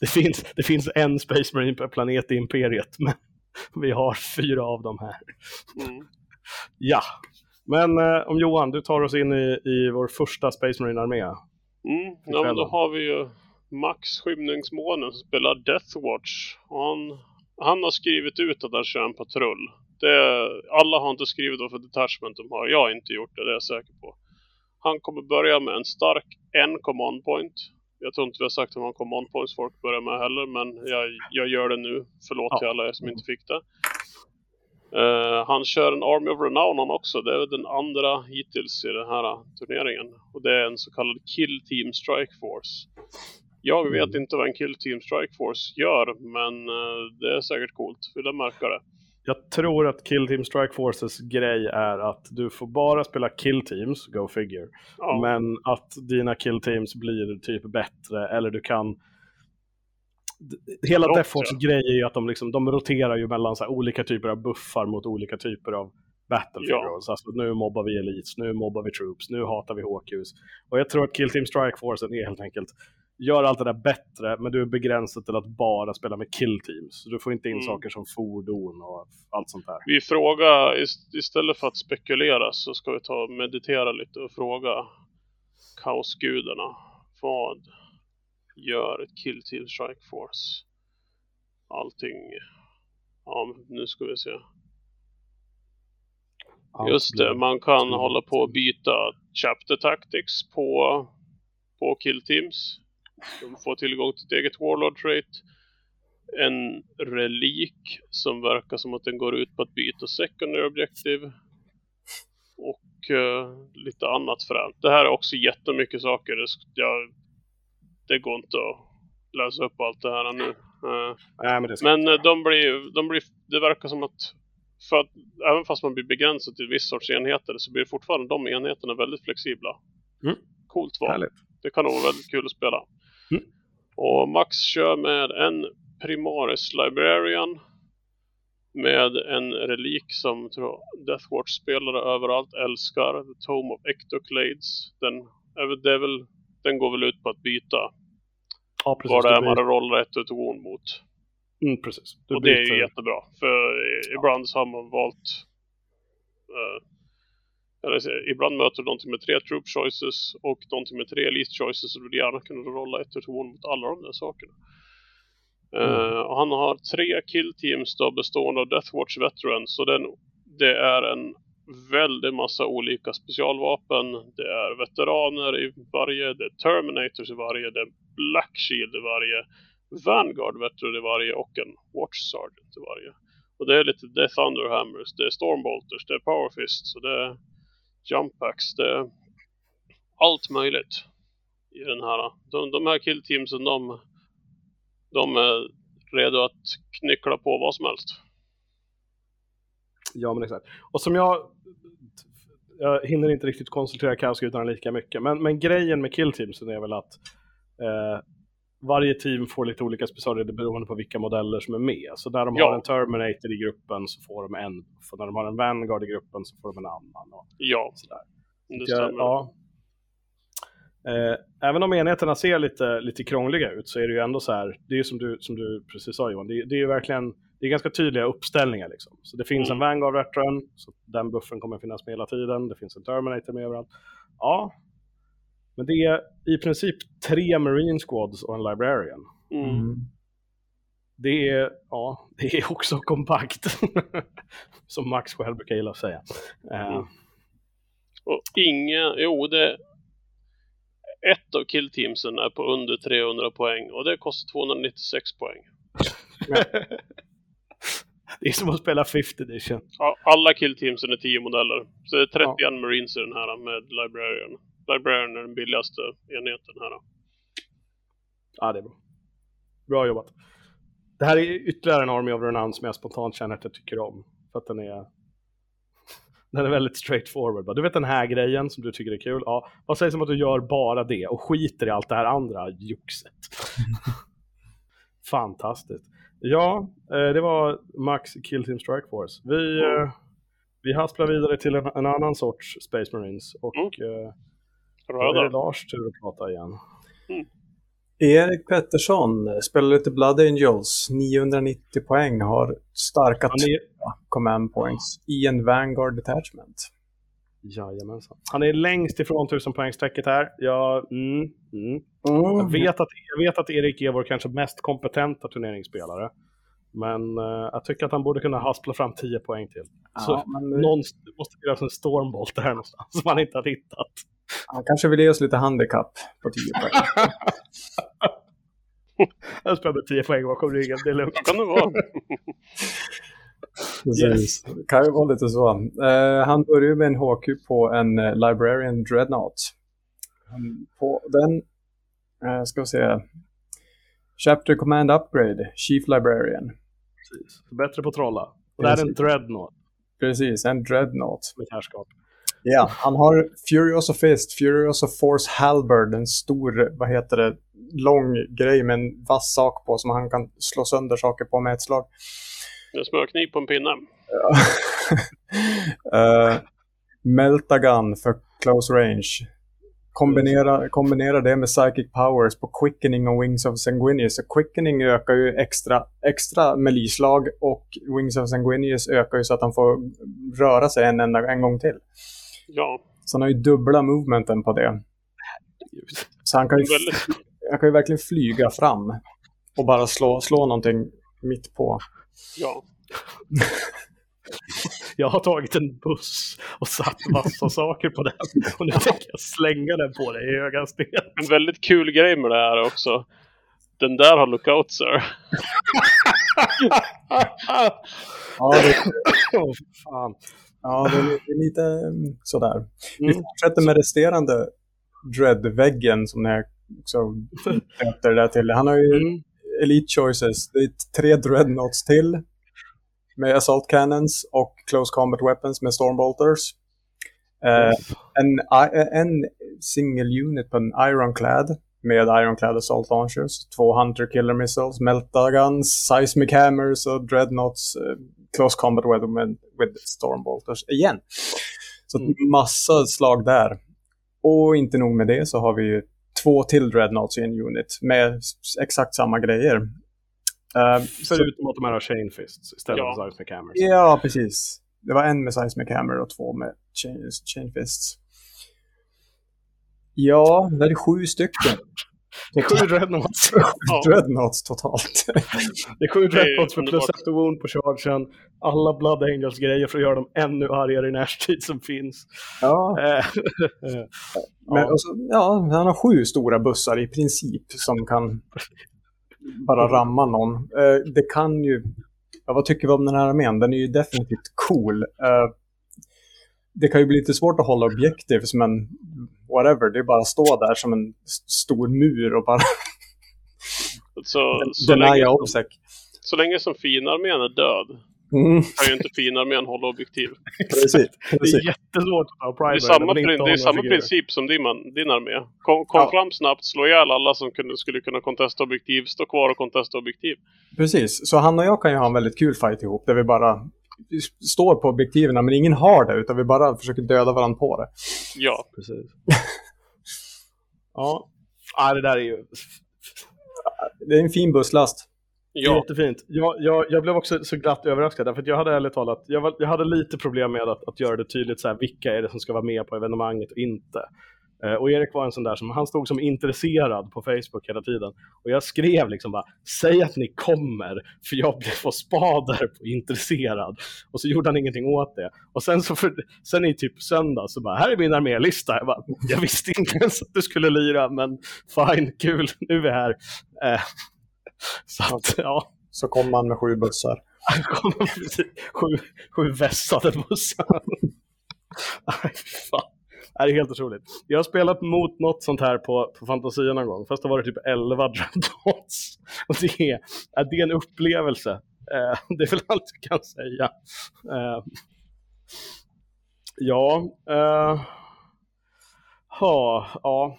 Det finns, det finns en Space Marine per planet i Imperiet, men [LAUGHS] vi har fyra av dem här. Mm. Ja, men eh, om Johan, du tar oss in i, i vår första Space Marine-armé. Mm. Ja, men då har vi ju Max Skymningsmånen som spelar Death Watch. Och han, han har skrivit ut att han kör en patrull. Det, alla har inte skrivit vad för detachment de har. Jag har inte gjort det, det är jag säker på. Han kommer börja med en stark en command point. Jag tror inte vi har sagt hur många command points folk börjar med heller, men jag, jag gör det nu. Förlåt Ja. till alla er som inte fick det. Eh, han kör en Army of Renown han också. Det är den andra hittills i den här turneringen. Och det är en så kallad Kill Team Strike Force. Jag vet inte vad en Kill Team Strike Force gör, men eh, det är säkert coolt. Vill jag märka det? Jag tror att Kill Team Strike Forces grej är att du får bara spela Kill Teams, go figure. Ja, Men att dina Kill Teams blir typ bättre, eller du kan... Hela Brott, Death Force grej är ju att de, liksom, de roterar ju mellan så här olika typer av buffar mot olika typer av Battlefield Ja. Roles. Alltså nu mobbar vi Elites, nu mobbar vi Troops, nu hatar vi HQs. Och jag tror att Kill Team Strike Forcen är helt enkelt gör allt det där bättre, men du är begränsad till att bara spela med kill teams. Så du får inte in Mm. saker som fordon och allt sånt där. Vi frågar, ist- istället för att spekulera så ska vi ta och meditera lite och fråga kaosgudarna. Vad gör ett Kill Team Strike Force? Allting. Ja, nu ska vi se. Allt Just det, man kan hålla på och byta Chapter Tactics på, på Kill Teams. De får tillgång till ett eget Warlord trait. En relik som verkar som att den går ut på att byta Secondary Objective. Och eh, lite annat främt. Det här är också jättemycket saker. Det, jag, det går inte att läsa upp allt det här nu. Eh, Nej, men men eh, de blir, de blir, det verkar som att, för att även fast man blir begränsad till viss sorts enheter så blir fortfarande de enheterna väldigt flexibla. Mm. Coolt val. Härligt. Det kan nog vara väldigt kul att spela. Mm. Och Max kör med en Primaris Librarian med en relik som Deathwatch-spelare överallt älskar. The Tome of Ectoclades. Den, är väl- det är väl, den går väl ut på att byta Ja, precis. vad det är man rollar ett och wound mot. Mm, precis. Du och det är byter- ju jättebra. För i- ibland så har man valt... så, ibland möter du någonting med tre troop choices och någonting med tre elite choices. Och du vill gärna kunna rolla ett turn mot alla de där sakerna. Eh, och han har tre kill teams då bestående av Deathwatch Veterans. Så den, det är en väldig massa olika specialvapen. Det är veteraner i varje, det är Terminators i varje, det är Black Shield i varje, Vanguard Veteran i varje och en Watch Sergeant i varje. Och det är lite det är Thunderhammers, det är Stormbolters, det är Powerfists och det är Jump Packs. Det är allt möjligt i den här. De, de här killteamsen de, de är redo att knyckla på vad som helst. Ja, men exakt. Och som jag... Jag hinner inte riktigt konsultera kaosgudarna lika mycket, men, men grejen med killteamsen är väl att eh, varje team får lite olika specialregler beroende på vilka modeller som är med. Så när de Ja. har en Terminator i gruppen så får de en, för när de har en Vanguard i gruppen så får de en annan. Och Ja, sådär. det stämmer. ja. eh, även om enheterna ser lite, lite krångliga ut så är det ju ändå så här, det är ju som du, som du precis sa Johan, det, det är ju verkligen det är ganska tydliga uppställningar. Liksom. Så det finns Mm. en Vanguard Veteran, så den buffen kommer finnas med hela tiden. Det finns en Terminator med överallt. Ja, Men det är i princip tre Marine Squads och en Librarian. Mm. Mm. Det är, ja, [LAUGHS] det är också kompakt. [LAUGHS] Som Max själv brukar gilla att säga. Eh, Mm. Och inga, jo det... Ett av killteamsen är på under 300 poäng och det kostar 296 poäng. [LAUGHS] det är som att spela 50 edition. Ja, alla killteamsen är 10 modeller. Så det är 31 Marines i den här med Librarian. Librarian är den billigaste enheten här. Ja, det är bra. Bra jobbat. Det här är ytterligare en Army of Renown som jag spontant känner att jag tycker om. För att den är... [LAUGHS] Den är väldigt straightforward. Du vet den här grejen som du tycker är kul? Ja, vad sägs om att du gör bara det och skiter i allt det här andra joxet? [LAUGHS] Fantastiskt. Ja, eh, det var Max Kill Team Strike Force. Vi, Mm. eh, vi hasplar vidare till en, en annan sorts Space Marines och Mm. Eh, då är det Röda. Lars tur att prata igen. Erik Pettersson spelar lite Blood Angels. 990 poäng. Har starka Han är, command points i en Vanguard Detachment. Jajamensan. Han är längst ifrån 1000 poängsträcket här. Jag, mm, mm. Jag, vet att, jag vet att Erik är vår kanske mest kompetenta turneringsspelare. Men eh, jag tycker att han borde kunna haspla fram 10 poäng till. Så Ja, men det- någon måste finnas en stormbolt där någonstans som han inte har hittat. Han kanske vill ge oss lite handikapp på 10 poäng. [LAUGHS] Jag spelar med 10 poäng bakom ryggen, det är lugnt. kan det vara. Precis. Det kan ju vara lite så. Eh, han börjar ju med en HQ på en eh, Librarian Dreadnought. Han- På den, uh, ska vi se, Chapter Command Upgrade, Chief Librarian. Precis. Bättre på trolla. Och det här är en dreadnought Precis, en Dreadnought. med härskap. Ja, han har Furious of Fist, Furious of Force Halberd, en stor, vad heter det, lång grej med en vass sak på som han kan slå sönder saker på med ett slag. En smörkniv på en pinne. [LAUGHS] uh, Meltagun för close range. Kombinera, kombinera det med Psychic Powers på Quickening och Wings of Sanguinius. Så Quickening ökar ju extra, extra melee-slag och Wings of Sanguinius ökar ju så att han får röra sig en, enda, en gång till. Ja, Så han har ju dubbla movementen på det. Så han kan ju, han kan ju verkligen flyga fram och bara slå, slå någonting mitt på. ja. [LAUGHS] [LAUGHS] Jag har tagit en buss och satt massa saker på den. Och nu tänker jag slänga den på dig i hög hastighet. En väldigt kul grej med det här är också. Den där har lookout sir. [LAUGHS] Ja, det, Åh, fan. ja, det är lite mm, sådär. Vi Mm. fortsätter med resterande Dread-väggen som jag också [LAUGHS] döpte det där till. Han har ju Mm. Elite Choices. Det är tre Dreadnoughts till. Med Assault Cannons och Close Combat Weapons med Stormbolters. Eh, en, en single unit på en Ironclad med Ironclad Assault Launchers. Två Hunter Killer Missiles, Meltaguns, Seismic Hammers och Dreadnoughts. Eh, close Combat Weapon with Stormbolters igen. Så Mm. massa slag där. Och inte nog med det så har vi ju två till Dreadnoughts i en unit med exakt samma grejer. Eh, så, Förutom att de här har chain fists istället Ja. för seismic hammers. ja, precis. Det var en med Seismic Hammer och två med Chain, chain Fists. Ja, det är sju stycken. Det är sju dreadnoughts. Ja. Dreadnoughts totalt. Det är sju Det är dreadnoughts med plus ett wound på chargen. Alla Blood Angels grejer för att göra dem ännu argare i närstrid som finns. ja, Eh, [LAUGHS] men, ja. så, ja, han har sju stora bussar i princip som kan [LAUGHS] bara ramma någon. Eh, det kan ju... Ja, vad tycker vi om den här armén? Den är ju definitivt cool. Eh, det kan ju bli lite svårt att hålla objektiv som en whatever. Det är bara att stå där som en st- stor mur och bara Så, så, länge, så länge som finarmén är död Mm, kan ju inte finarmén hålla objektiv. [LAUGHS] precis. det precis. är jättesvårt att ha Det är primary samma, prin- det är samma princip som din, man, din armé. Kom, kom Ja. fram snabbt, slå ihjäl alla som kunde, skulle kunna kontesta objektiv, stå kvar och kontesta objektiv. Precis, så han och jag kan ju ha en väldigt kul fight ihop där vi bara står på objektiven men ingen har det utan vi bara försöker döda varandra på det. Ja, Precis. [LAUGHS] ja. ja, det där är ju Det är en fin busslast ja. jättefint. Jag, jag, jag blev också så glatt överraskad, för att jag hade ärligt talat, jag, var, jag hade lite problem med att, att göra det tydligt så här, vilka är det som ska vara med på evenemanget och inte. Eh, och Erik var en sån där som, han stod som intresserad på Facebook hela tiden. Och jag skrev liksom bara, säg att ni kommer, för jag blev på spader på intresserad. Och så gjorde han ingenting åt det. Och sen, så för, sen i typ söndag så bara, här är min armélista. Jag, bara, jag visste inte ens att du skulle lira, men fine, kul, nu är vi här. Eh, [LAUGHS] så att, ja. Så kom man med sju bussar. [LAUGHS] sju, sju vässade bussar. [LAUGHS] Fan. Det är helt otroligt. Jag har spelat mot något sånt här på, på Fantasia någon gång, fast det var det typ 11 Dreadnoughts. Och det är, det är en upplevelse. Eh, det är väl allt jag kan säga. Eh, ja, eh, ha, ja.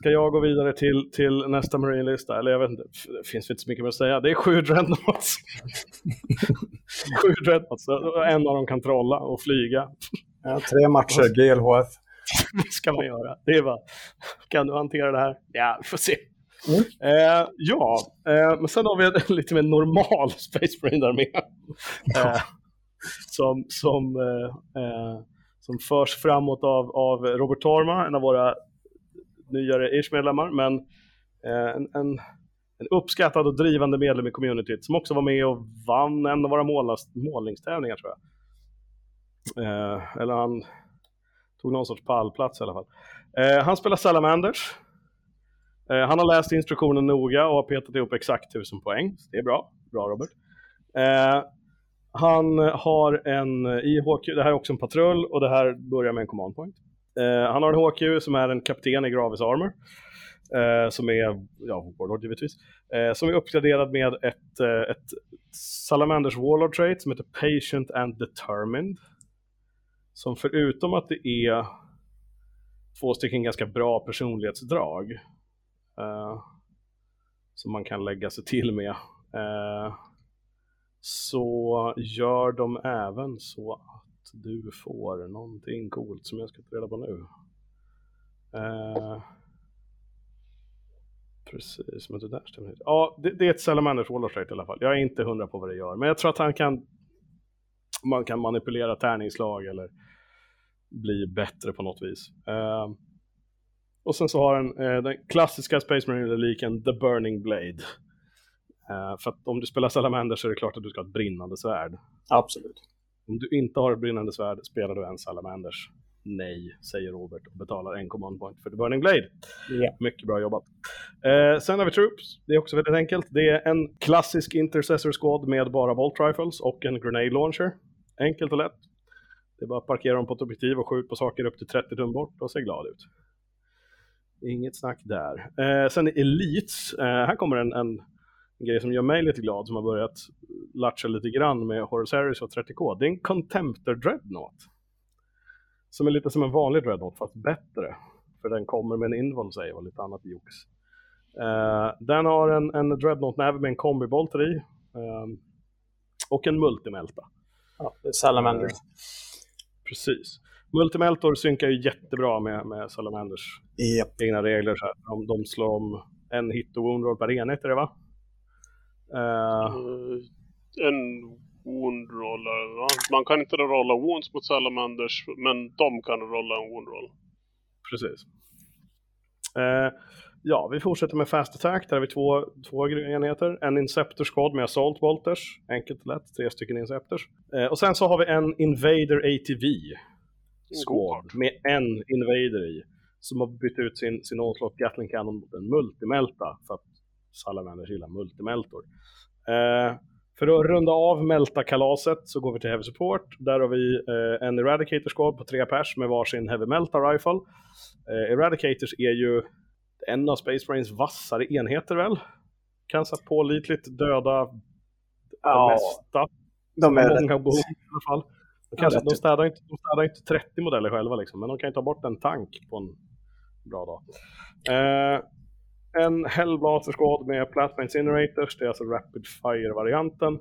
Ska jag gå vidare till, till nästa Marine-lista? Eller jag vet inte, det finns inte så mycket mer att säga. Det är sju Dreadnoughts. [LAUGHS] sju Dreadnoughts, en av dem kan trolla och flyga. Ja, tre matcher, GLHF. [LAUGHS] det ska man göra. Det är bara, kan du hantera det här? Ja, vi får se. Mm. Eh, ja, eh, men sen har vi en [LAUGHS] lite mer normal Space Marine armé. Eh, som, som, eh, eh, som förs framåt av, av Robert Torma, en av våra nyare Ish-medlemmar, men eh, en, en, en, uppskattad och drivande medlem i communityt som också var med och vann en av våra målningstävlingar tror jag. Eh, eller han tog någon sorts pallplats i alla fall. Eh, han spelar Salamanders. Eh, han har läst instruktionen noga och har petat ihop exakt 1000 poäng. Det är bra. Bra Robert. Eh, han har en eh, IHQ, det här är också en patrull och det här börjar med en command point. Eh, han har en HQ som är en kapten i Gravis Armor. Eh, som är, ja, Warlord givetvis. Eh, som är uppgraderad med ett, eh, ett Salamanders Warlord trait som heter Patient and Determined. Som förutom att det är två stycken ganska bra personlighetsdrag eh, som man kan lägga sig till med eh, så gör de även så att du får någonting coolt som jag ska ta reda på nu. Eh, precis, men det där stämmer inte. Ja, det, det är ett Salamanders Wall i alla fall. Jag är inte hundra på vad det gör, men jag tror att han kan man kan manipulera tärningslag eller bli bättre på något vis. Eh, och sen så har den eh, den klassiska Space Marine-reliken The Burning Blade. Eh, för att om du spelar Salamander så är det klart att du ska ha ett brinnande svärd. Absolut. Om du inte har ett brinnande svärd spelar du en Salamanders. Nej, säger Robert och betalar en command point för The Burning Blade. Yeah. Mycket bra jobbat. Eh, sen har vi Troops. Det är också väldigt enkelt. Det är en klassisk Intercessor Squad med bara Bolt Rifles och en Grenade Launcher. Enkelt och lätt. Det är bara att parkera dem på ett objektiv och skjuta på saker upp till 30 tum bort och se glad ut. Inget snack där. Eh, sen Elites, eh, här kommer en, en, en, grej som gör mig lite glad som har börjat latcha lite grann med Horus Harris och 30K. Det är en Contemptor Dreadnought. Som är lite som en vanlig Dreadnought fast bättre. För den kommer med en invuln säger och lite annat jox. Eh, den har en, en Dreadnought-näve med en kombibolter i. Eh, och en multimelta. Ja, det är Salamanders. Precis. Multimeltor synkar ju jättebra med, med Salamanders yep. egna regler. Så här. De, de slår om en hit och wound roll per enhet, är det va? Uh... Uh, en wound roll, va? Man kan inte rolla wounds mot Salamanders, men de kan rolla en wound roll. Precis. Uh, ja, vi fortsätter med Fast Attack. Där har vi två, två enheter. En Inceptor Squad med Assault Bolters. Enkelt och lätt, tre stycken Inceptors. Eh, och sen så har vi en Invader ATV Squad med en Invader i. Som har bytt ut sin, sin Onslaught Gatling Cannon mot en Multimelta. För att Salamanders gillar Multimeltor. Eh, för att runda av Melta-kalaset så går vi till Heavy Support. Där har vi eh, en Eradicator Squad på tre pers med varsin Heavy Melta Rifle. Eh, Eradicators är ju en av Space Marines vassare enheter väl? Kan så pålitligt döda ja, det mesta. De är många behov i alla fall. De, kanske, de, städar inte, de städar inte 30 modeller själva liksom, men de kan ju ta bort en tank på en bra dag. Eh, en Hellblaster Squad med Plasma Incinerators, det är alltså Rapid Fire-varianten.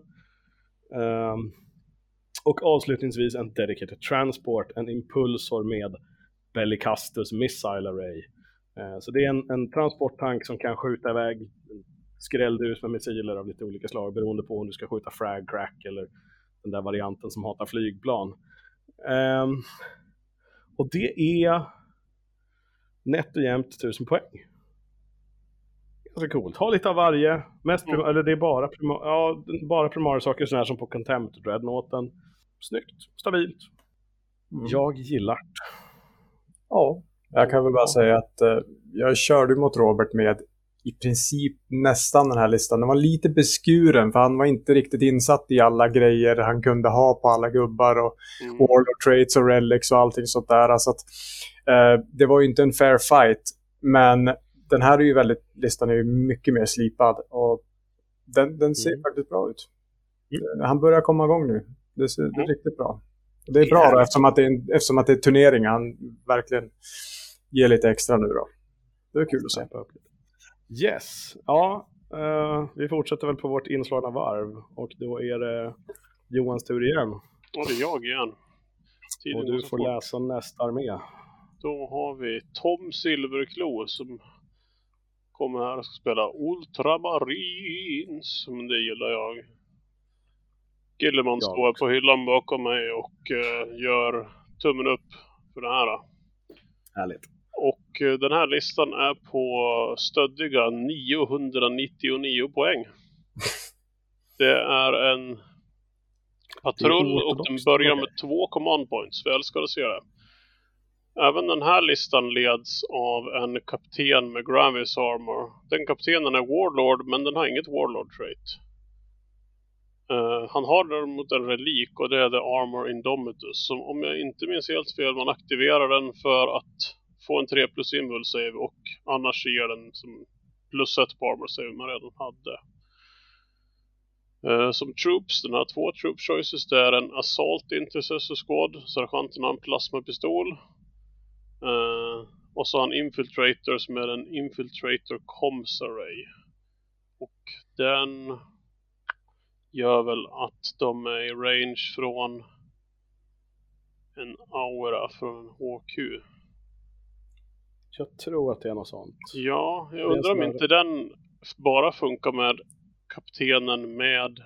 Um, och avslutningsvis en Dedicated Transport, en Impulsor med Bellicastus Missile Array. Uh, så det är en, en transporttank som kan skjuta iväg skrälldus med missiler av lite olika slag beroende på om du ska skjuta frag crack eller den där varianten som hatar flygplan. Um, och det är nätt och jämnt 1000 poäng. Ganska coolt. Ha lite av varje. Mest prim- eller det är bara, prima- ja, bara primarsaker sådana här som på Contempt Dreadnoughten. Snyggt, stabilt. Mm. Jag gillar det. Ja, jag kan väl bara säga att eh, jag körde mot Robert med i princip nästan den här listan. Den var lite beskuren för han var inte riktigt insatt i alla grejer han kunde ha på alla gubbar och Mm. Warlord Traits och Relics och allting sånt där. Så att, eh, det var ju inte en fair fight. Men den här är ju väldigt, listan är ju mycket mer slipad och den, den ser Mm. faktiskt bra ut. Eh, Han börjar komma igång nu. Det, ser, det är Mm. riktigt bra. Och det är bra då, eftersom att det är, en, eftersom att det är turnering. Han verkligen ger lite extra nu då. Det är kul att se. Yes, ja. eh, vi fortsätter väl på vårt inslagna varv. Och då är det Johans tur igen. Ja, det är jag igen. Tiden Och du får läsa nästa armé. Då har vi Tom Silverklo som kommer här och ska spela Ultramarines. Men det gillar jag. Gillerman Jag står också. på hyllan bakom mig och eh, gör tummen upp för det här. Härligt. Och eh, den här listan är på stöddiga 999 poäng. [LAUGHS] Det är en patrull och den börjar med två command points. Vi älskar att se det. Även den här listan leds av en kapten med Gravis Armor. Den kaptenen är Warlord, men den har inget Warlord trait. Uh, han har däremot en relik och det är The Armor Indomitus. Som om jag inte minns helt fel, man aktiverar den för att få en 3 plus invul save och annars ger den som plus 1 på armor save man redan hade. Uh, som troops, den har två troop choices. Det är en Assault Intercessor Squad. Sergeanten har en plasmapistol. Eh, och så har han Infiltrator som är en Infiltrator Comms Array. Och den gör väl att de är i range från en aura från en HQ. Jag tror att det är något sånt. Ja, jag undrar om inte den bara funkar med kaptenen med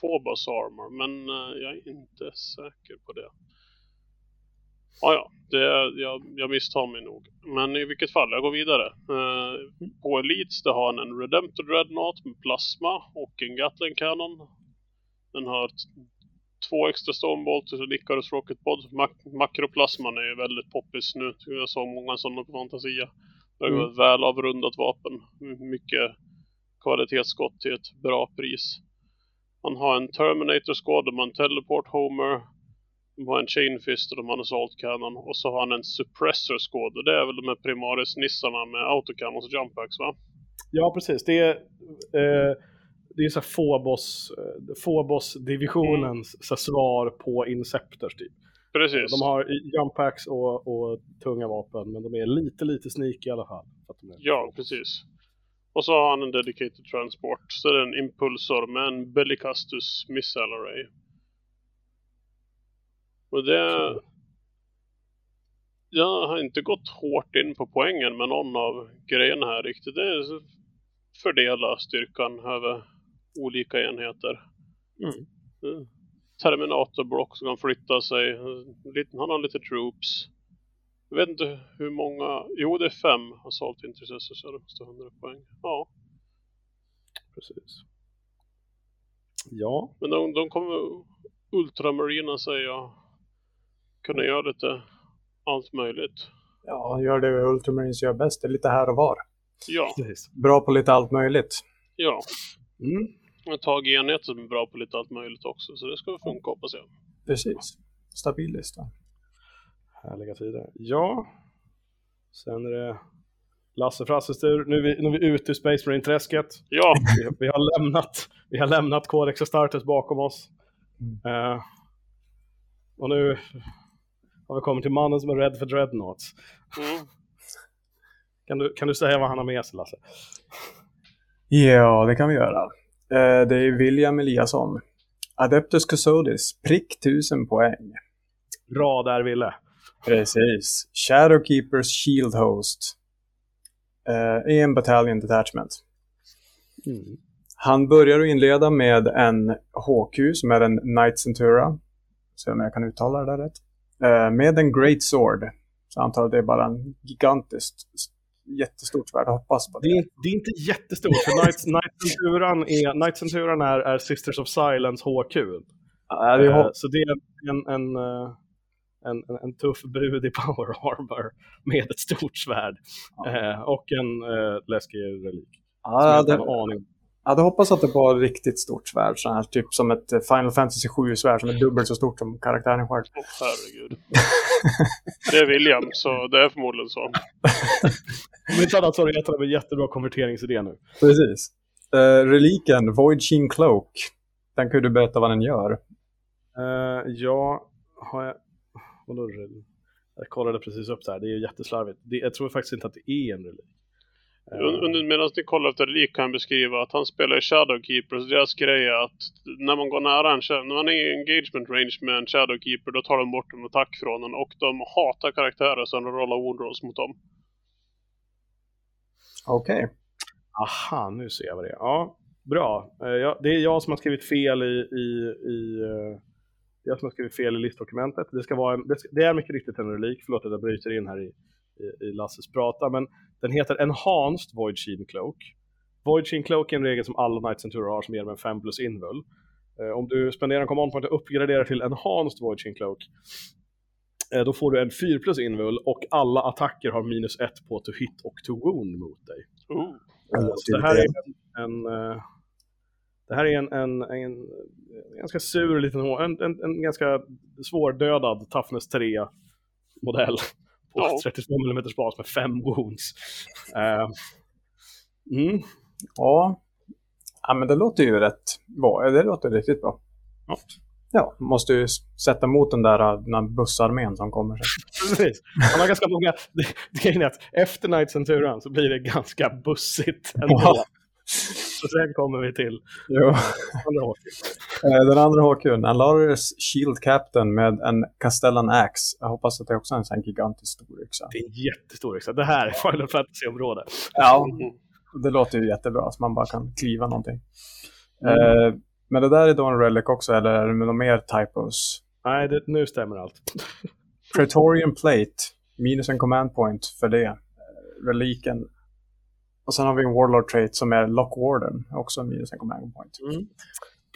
Phobos Armor, men eh, jag är inte säker på det. Ah, ja, det, jag, jag misstar mig nog. Men i vilket fall, jag går vidare. Eh, på Elites det har han en Redemptor Dreadnought med plasma och en Gatling Cannon. Den har två extra Stonebolts och Icarus Rocket Pod. Mak- makroplasman är ju väldigt poppis nu. Jag såg många sådana på Fantasia. Det är Mm. ett väl avrundat vapen. Mycket kvalitetsskott till ett bra pris. Han har en Terminator Squad, har en Teleport Homer. De har en Chain Fist och de har en Assault Cannon. Och så har han en Suppressor Squad. Och det är väl de här Primaris-nissarna med Autocannons och Jump Packs va? Ja, precis. Det är, eh, det är så Phobos, eh, så här svar på Inceptors typ. Precis. De har i- jump packs och, och tunga vapen, men de är lite, lite sneaky i alla fall. Ja, precis. Och så har han en Dedicated Transport. Så det är en Impulsor med en Bellicastus Missile Array. Och det... Jag har inte gått hårt in på poängen med någon av grejerna här riktigt. Det är fördela styrkan över olika enheter. Mm. Mm. Terminatorblock som kan flytta sig. Lite- Han har lite troops. Jag vet inte hur många... Jo, det är fem Assault Intercessors. Så det måste 100 poäng. Ja, Precis. Ja, men de, de kommer Ultramarina säger jag. Kunna göra lite allt möjligt. Ja, gör det Ultramarines gör bäst. Det är lite här och var. Ja, precis. Bra på lite allt möjligt. ja. Mm. Jag har tagit enheter som är bra på lite allt möjligt också. Så det ska funka hoppas jag. Precis. Stabil lista. Härliga tider. Ja, sen är det Lasse Frasses tur. Nu är vi, nu är vi ute i Space Marine-träsket. Ja, Vi, vi, har lämnat, vi har lämnat Codex Astartes bakom oss. Eh, och nu har vi kommit till mannen som är rädd för Dreadnoughts. mm. [LAUGHS] Kan du, kan du säga vad han har med sig, Lasse? Ja, det kan vi göra. Eh, det är William Eliasson. Adeptus Custodis, prick 1000 poäng. Bra där, Ville. Precis. Shadowkeepers Shield Host. Eh, en Battalion Detachment. Mm. Han börjar att inleda med en HQ som är en Knight Centura. Se om jag kan uttala det där rätt. Eh, med en Great Sword. Så jag antar att det är bara en gigantiskt jättestort svärd. Hoppas på det. Det är, det är inte jättestort, för Knight, Knight Centuran är, Knight Centuran är, är Sisters of Silence HQ. Ja, det är Eh, hopp- Så det är en, en, eh, en, en, en tuff brud i [LAUGHS] power armor med ett stort svärd. Eh, och en läskig relik. Ja, det, aning hade hoppats att det var ett riktigt stort svärd. Så här, typ som ett eh, Final Fantasy 7-svärd som är dubbelt så stort som karaktären själv. Åh herregud. Det är William, så det är förmodligen så. Om inte annat så har du gett honom en jättebra konverteringsidé nu. Precis. Eh, reliken, Void Sheen Cloak. Den kan du berätta vad den gör. Uh, ja, har jag... Vadå relik? Jag kollade precis upp det här, det är jätteslarvigt. Det, jag tror faktiskt inte att det är en relik. Eh, Un- Under, medan ni kollar efter lik kan jag beskriva att han spelar i Shadowkeeper. Så deras grej är att när man går nära en när man är i engagement range med en Shadowkeeper då tar de bort en attack från den och de hatar karaktärer som rollar wound rolls mot dem. Okej. Aha, nu ser jag vad det är. Ja, bra. Eh, ja, det är jag som har skrivit fel i, i, i eh, jag som har skrivit fel i listdokumentet. Det, ska vara en, det, ska, det är mycket riktigt en relik, förlåt att jag bryter in här i, i, i Lasses prata, men den heter Enhanced Void Sheen Cloak. Void Sheen Cloak är en regel som alla Knights and har som ger dem en 5 plus invul. Eh, om du spenderar en command point och uppgraderar till Enhanced Void Sheen Cloak, eh, då får du en 4 plus invul och alla attacker har minus 1 på to hit och to wound mot dig. Eh, Så det här är en, en, eh, det här är en, en, en ganska sur liten en, en, en ganska svårdödad Toughness 3 modell på Ja. 32 mm bas med 5 wounds. Eh, mm. Ja. ja, men det låter ju rätt bra. Det låter riktigt bra. Ja. Ja, måste ju sätta emot den där, den där bussarmén som kommer. [LAUGHS] Precis. Han har ganska många, det, det grejen är att efter Night Centurion så blir det ganska bussigt ändå. Ja. Så sen kommer vi till Jo. Eh, Den andra HQn, Alaris Shield Captain med en Castellan Axe. Jag hoppas att det också är en sån gigantisk stor yxa. Det är en jättestor yxa. Det här är Final Fantasy-område. Ja, det låter ju jättebra, så man bara kan kliva någonting. Mm. Eh, men det där är då en relic också, eller är det några mer typos? Nej, det, nu stämmer allt. Praetorian Plate, minus en command point för det. Eh, Reliken. Och sen har vi en Warlord Trait som är Lock Warden, också minus en command point. Mm.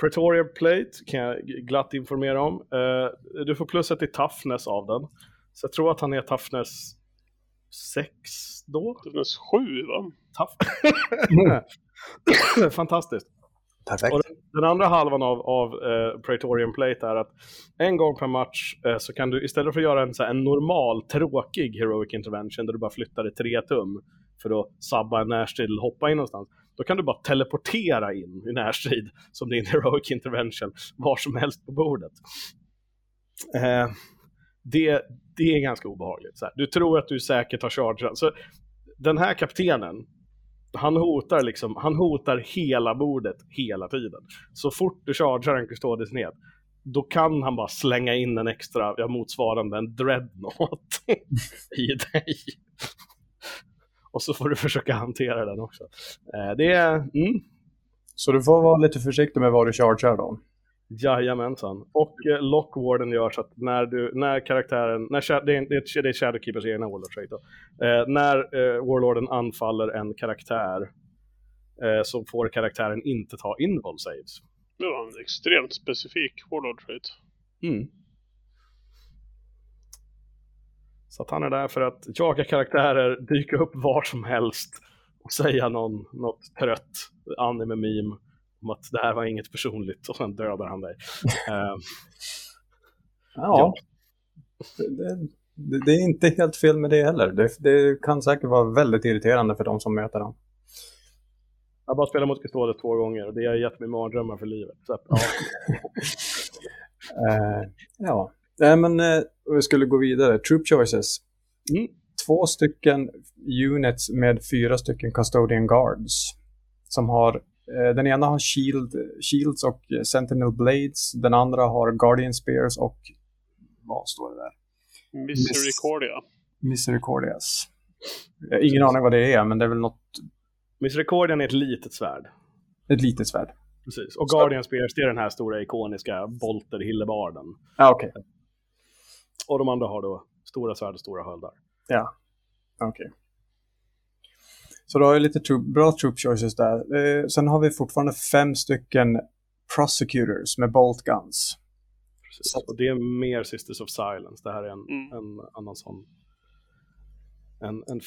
Praetorian Plate kan jag glatt informera om. Eh, du får plus ett i toughness av den. Så jag tror att han är toughness 6 då. Toughness 7 va? Tough. [LAUGHS] Fantastiskt. Perfekt. Den, den andra halvan av, av eh, Praetorian Plate är att en gång per match eh, så kan du istället för att göra en, så här, en normal, tråkig Heroic Intervention där du bara flyttar dig tre tum för att sabba en närstrid eller hoppa in någonstans. Då kan du bara teleportera in i närstrid som din [LAUGHS] Heroic Intervention var som helst på bordet. Eh, det, det är ganska obehagligt. Så här. Du tror att du säkert har chargeat. Så den här kaptenen, han hotar liksom, han hotar hela bordet hela tiden. Så fort du chargear en kustodis ned, då kan han bara slänga in en extra, ja, motsvarande en dreadnought [LAUGHS] i dig. Och så får du [LAUGHS] försöka hantera den också. Eh, det är, mm, Så du får vara lite försiktig med vad du chargear då. Jajamensan. Och eh, Lockwarden gör så att när, du, när karaktären, när, det, är, det är- det är Shadowkeepers egna Warlord trait då. Eh, när eh, Warlorden anfaller en karaktär eh, så får karaktären inte ta invol saves. Det var en extremt specifik Warlord trait. Mm. Så att han är där för att jaga karaktärer, dyka upp var som helst och säga någon, något trött anime-meme om att det här var inget personligt och sen dödar han dig. [LAUGHS] Eh, Ja. Det, det, det är inte helt fel med det heller. Det, det kan säkert vara väldigt irriterande för de som möter dem. Jag har bara spelat mot Custodes två gånger och det har gett mig mardrömmar för livet. Så att, ja. [LAUGHS] Eh, ja, Nej, men eh, vi skulle gå vidare. Troop choices. Mm. Två stycken units med fyra stycken custodian guards. Som har, eh, den ena har shield, shields och sentinel blades. Den andra har guardian spears och vad står det där? Misericordia. Misericordias. Jag har ingen aning vad det är, men det är väl något, Misericordian är ett litet svärd. ett litet svärd. Precis. Och Guardian Spears, det är den här stora ikoniska bolter hillebarden. Ja, okej. Och de andra har då stora svärd och stora sköldar. Ja, okej. Okay. Så då har vi lite troop, bra troop choices där. Eh, sen har vi fortfarande fem stycken prosecutors med bolt guns. Precis. Och det är mer Sisters of Silence. Det här är en, mm. en annan sån... En, en,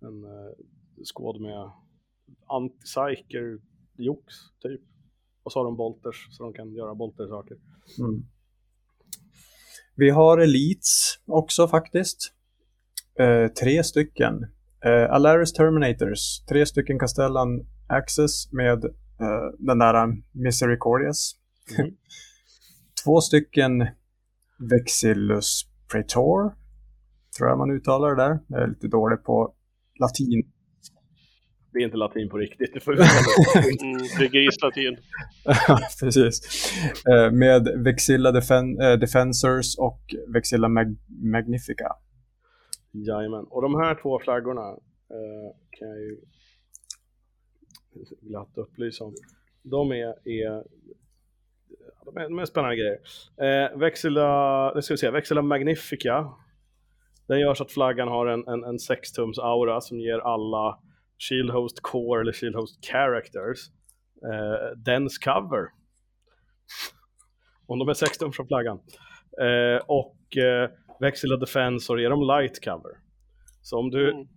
en uh, skåd med anti-psyker jox typ. Och så har de bolters så de kan göra bolter-saker. Mm. Vi har elites också faktiskt. Eh, tre stycken. Eh, Alaris Terminators, tre stycken Castellan Access med eh, den där Misericordias. Mm. [LAUGHS] Två stycken Vexillus Praetor, tror jag man uttalar det där. Jag är lite dålig på latin. Det är inte latin på riktigt. Det, får [LAUGHS] mm, det är grislatin. [LAUGHS] Precis. Eh, med Vexilla Defen äh, Defensors och Vexilla Mag Magnifica. Jajamän. Och de här två flaggorna eh, kan jag ju glatt upplysa om. De är, är de är, de är spännande grejer. Eh, Vexilla, det ska vi se, Vexilla Magnifica. Den gör så att flaggan har en, en, en 6-tums aura som ger alla Shield Host Core eller Shield Host Characters eh, dens cover. Om de är 6 tums från flaggan. Eh, och eh, Vexilla Defensor ger dem light cover. Så om du, mm.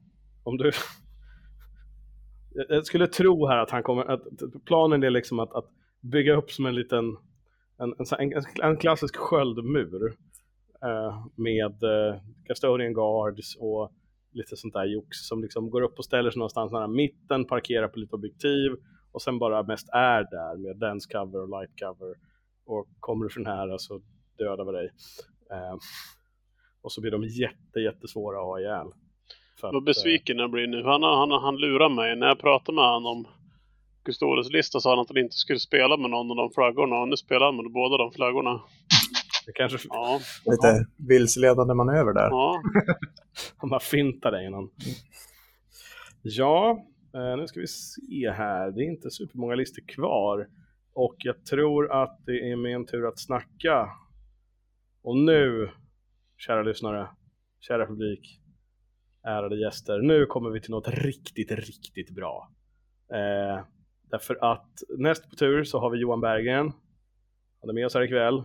om du [LAUGHS] jag skulle tro här att han kommer, att planen är liksom att, att bygga upp som en liten, en, en, en klassisk sköldmur eh, med eh, Custodian Guards och lite sånt där jox som liksom går upp och ställer sig någonstans nära mitten, parkerar på lite objektiv och sen bara mest är där med dance cover och light cover och kommer du för nära så dödar vi dig. Eh, och så blir de jätte, jättesvåra att ha ihjäl. Vad besviken jag blir nu. Han, han, han lurar mig. När jag pratade med honom om Custodes lista sa han att han inte skulle spela med någon av de flaggorna. Och nu spelar han med båda de flaggorna. Det kanske... Ja. Lite ja. vilseledande manöver där. Ja. [LAUGHS] han bara fintar dig innan. Ja, eh, nu ska vi se här. Det är inte supermånga listor kvar. Och jag tror att det är min tur att snacka. Och nu, kära lyssnare, kära publik, ärade gäster. Nu kommer vi till något riktigt, riktigt bra. Eh, därför att näst på tur så har vi Johan Berggren. Han är med oss här ikväll.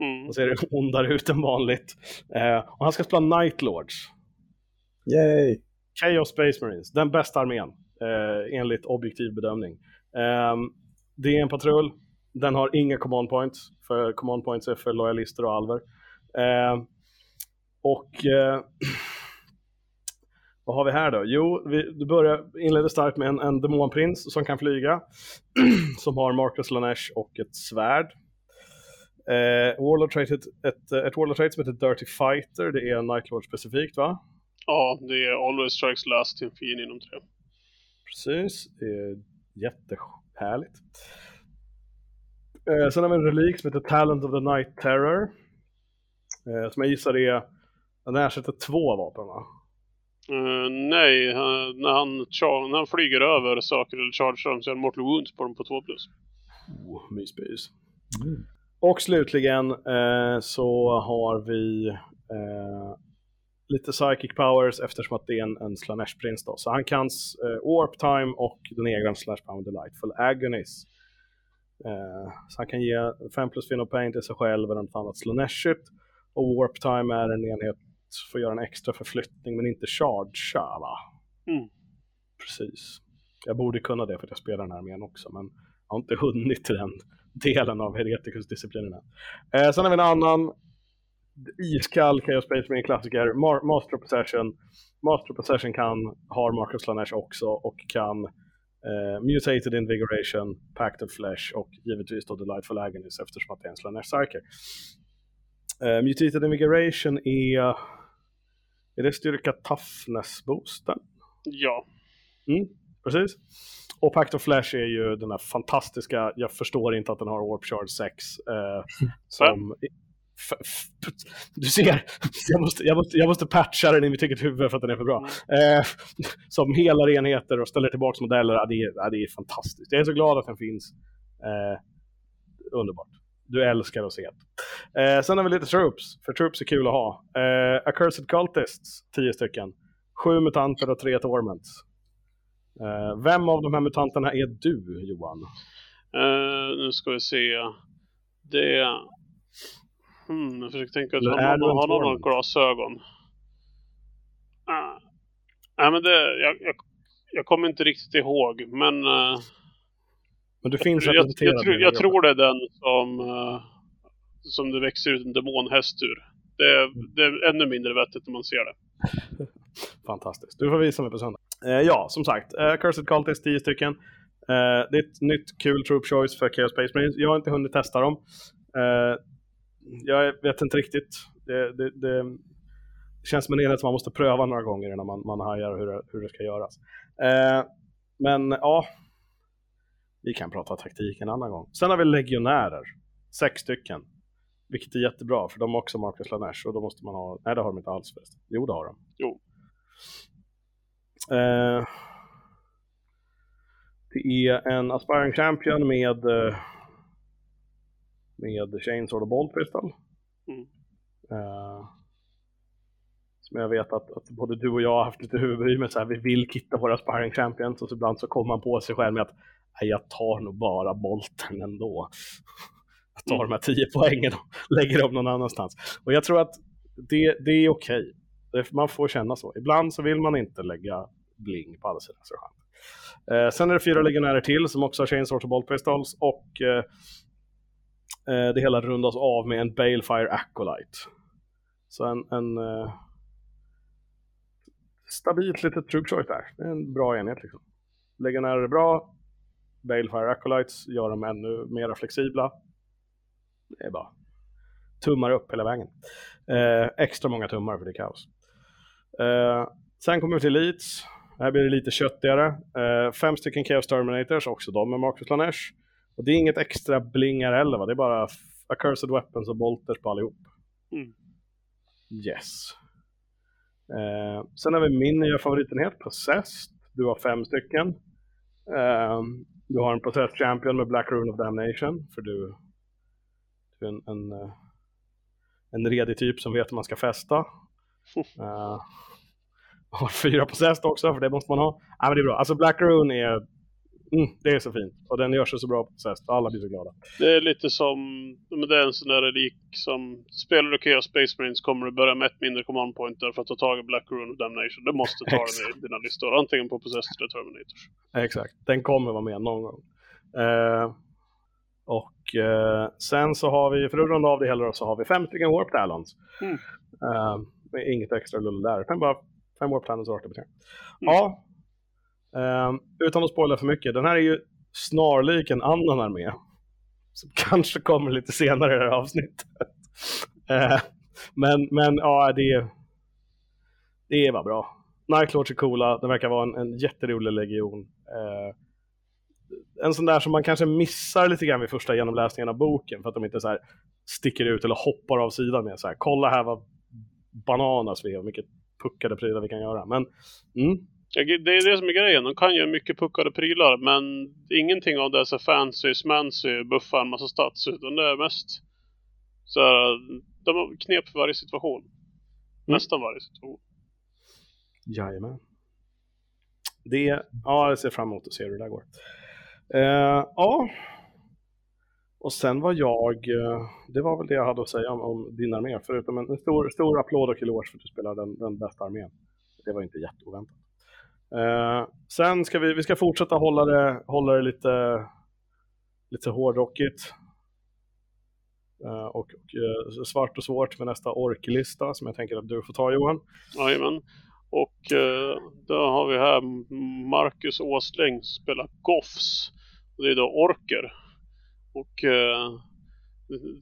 Mm. Och ser det ondare ut än vanligt. Eh, och han ska spela Night Lords. Yay! Chaos Space Marines, den bästa armén eh, enligt objektiv bedömning. Eh, det är en patrull, den har inga command points, för command points är för lojalister och alver. Eh, och eh, [CLEARS THROAT] Vad har vi här då? Jo, vi, du börjar, inleder starkt med en, en demonprins som kan flyga, [CLEARS THROAT] som har Marcus Lanesh och ett svärd. Eh, Warlord trait, ett, ett, ett Warlord trait som heter Dirty Fighter, det är Nightlord specifikt va? Ja, det är Always Strikes Last till en fin inom tre. Precis, det är jättehärligt. Eh, sen har vi en relik som heter Talent of the Night Terror. Eh, som jag gissar är, den ersätter två vapen va? Uh, nej, uh, när, han när han flyger över saker eller chargear dem så är det Mortal Wounds på dem på 2 plus. Oh, myspys. Mm. Och slutligen uh, så har vi lite psychic powers eftersom att det är en, en slanesh prins då. Så han kan warp time och den egna slash power delightful agonis. så han kan ge 5 plus fin pain till sig själv eller något annat slaneshigt. Och warp time är en enhet få göra en extra förflyttning men inte chargea va? Mm. Precis. Jag borde kunna det för att jag spelar den här armén också men jag har inte hunnit till den delen av Hereticus-disciplinen eh, Sen har vi en annan iskall Chaos Space Marine klassiker, Mar Master Possession. Master of Possession kan, har Marcus Lanesh också och kan eh, Mutated Invigoration, Pact of Flesh och givetvis då Delightful Agonies eftersom att det är en Slanesh Psyker. Eh, Mutated Invigoration är är det styrka toughness-boosten? Ja. Mm, precis. Och Pact of Flash är ju den här fantastiska, jag förstår inte att den har Warp Shard 6. Eh, [LAUGHS] som, du ser, [LAUGHS] jag måste, jag, måste, jag måste patcha den i mitt eget huvud för att den är för bra. Mm. Eh, [LAUGHS] som helar enheter och ställer tillbaka modeller, ja, det, är, ja, det är fantastiskt. Jag är så glad att den finns. Eh, underbart. Du älskar att se det. Eh, sen har vi lite troops, för troops är kul att ha. Eh, Accursed Cultists, 10 stycken. Sju mutanter och tre torments. Eh, vem av de här mutanterna är du, Johan? Uh, nu ska vi se. Det... Hmm, jag försöker tänka att har är någon, har någon glasögon. Uh, nej men det, jag, jag, jag kommer inte riktigt ihåg men uh, Men du finns jag, jag, jag, tror, i jag det. tror det är den som, uh, som det växer ut en demonhäst ur. Det, är- det är ännu mindre vettigt när man ser det. Fantastiskt. Du får visa mig på söndag. Eh, ja, som sagt. Eh, Cursed Cultists, 10 stycken. Eh, det är ett nytt kul troop choice för Chaos Space Marines. Jag har inte hunnit testa dem. Eh, jag vet inte riktigt. Det, det, det känns som en enhet som man måste pröva några gånger innan man, man hajar hur det, hur det ska göras. Men ja, vi kan prata taktik en annan gång. Sen har vi legionärer. Sex stycken. Vilket är jättebra, för de har också Marcus Lanesh och då måste man ha... Nej, det har de inte alls förresten. Jo, det har de. Jo. Eh, det är en aspiring champion med eh, med Chainsaw och Bolt Pistol. Mm. Eh, som jag vet att, att både du och jag har haft lite huvudbry med så här, vi vill kitta våra aspiring champions och så ibland så kommer man på sig själv med att jag tar nog bara bolten ändå. [LAUGHS] Jag tar de här 10 poängen och [LAUGHS] lägger dem någon annanstans. Och jag tror att det, det är okej. Det- Man får känna så. Ibland så vill man inte lägga bling på alla sidor. Så Eh, sen är det fyra legionärer till som också har Chainsaw och Bolt Pistols och eh, eh, det hela rundas av med en Balefire Acolyte. Så en, en eh, stabilt litet troop choice där. Det är en bra enhet liksom. Legionärer är bra. Balefire Acolytes gör dem ännu mer flexibla. Det är bara tummar upp hela vägen. Eh, extra många tummar för det är kaos. Eh, sen kommer vi till Leeds. Här blir det lite köttigare. Eh, fem stycken Chaos Terminators, också de med Marcus Lanesh. Och det är inget extra blingar heller va? Det är bara Accursed Weapons och Bolters på allihop. Mm. Yes. Eh, sen har vi min nya favoritenhet, Possessed. Du har fem stycken. Eh, du har en Possessed Champion med Black Rune of Damnation, för du, du är en, en, eh, en redig typ som vet hur man ska fästa. [LAUGHS] Eh, [LAUGHS] har fyra Possessed också, för det måste man ha. Ja, men det är bra. Alltså Black Rune är, mm, det är så fint. Och den gör sig så bra på Possessed, och alla blir så glada. Det är lite som, men det är en sån där relik som, spelar du Chaos Space Marines kommer du börja med ett mindre command pointer för att ta tag i Black Rune of Damnation. Du måste ta den i dina listor, antingen på Possessed eller Terminators. Exakt, den kommer vara med någon gång. Eh, och eh, sen så har vi, för att runda av det hela då, så har vi fem stycken Warp Talons. Mm. Eh, inget extra lull där, utan bara fem Warp Talons och arter Mm. Ja, eh, utan att spoila för mycket, den här är ju snarlik en annan armé. Som [LAUGHS] kanske kommer lite senare i det här avsnittet. [LAUGHS] Eh, men, men ja, det, det var bra. Nightlords är coola, det verkar vara en, en jätterolig legion. Eh, en sån där som man kanske missar lite grann vid första genomläsningen av boken för att de inte så här sticker ut eller hoppar av sidan med så här, kolla här vad bananas vi är och mycket puckade prylar vi kan göra. Men mm, Det är det som är grejen. De kan göra mycket puckade prylar, men ingenting av det är så fancy, smancy, buffa en massa stats, utan det är mest så här, de har knep för varje situation. Nästan varje situation. jajamän. Det, ja, jag ser fram emot att se hur det där går. Eh, ja, och sen var jag, eh, det var väl det jag hade att säga om, om din armé, förutom en, en stor, stor applåd och eloge för att du spelar den, den bästa armén. Det var inte jätteoväntat. Eh, sen ska vi, vi ska fortsätta hålla det, hålla det lite, lite hårdrockigt. Eh, och och eh, svart och svårt med nästa orklista som jag tänker att du får ta Johan. Jajamän. Och eh, då har vi här Marcus Åsling spelar Goffs. Och det är då orker. Och eh,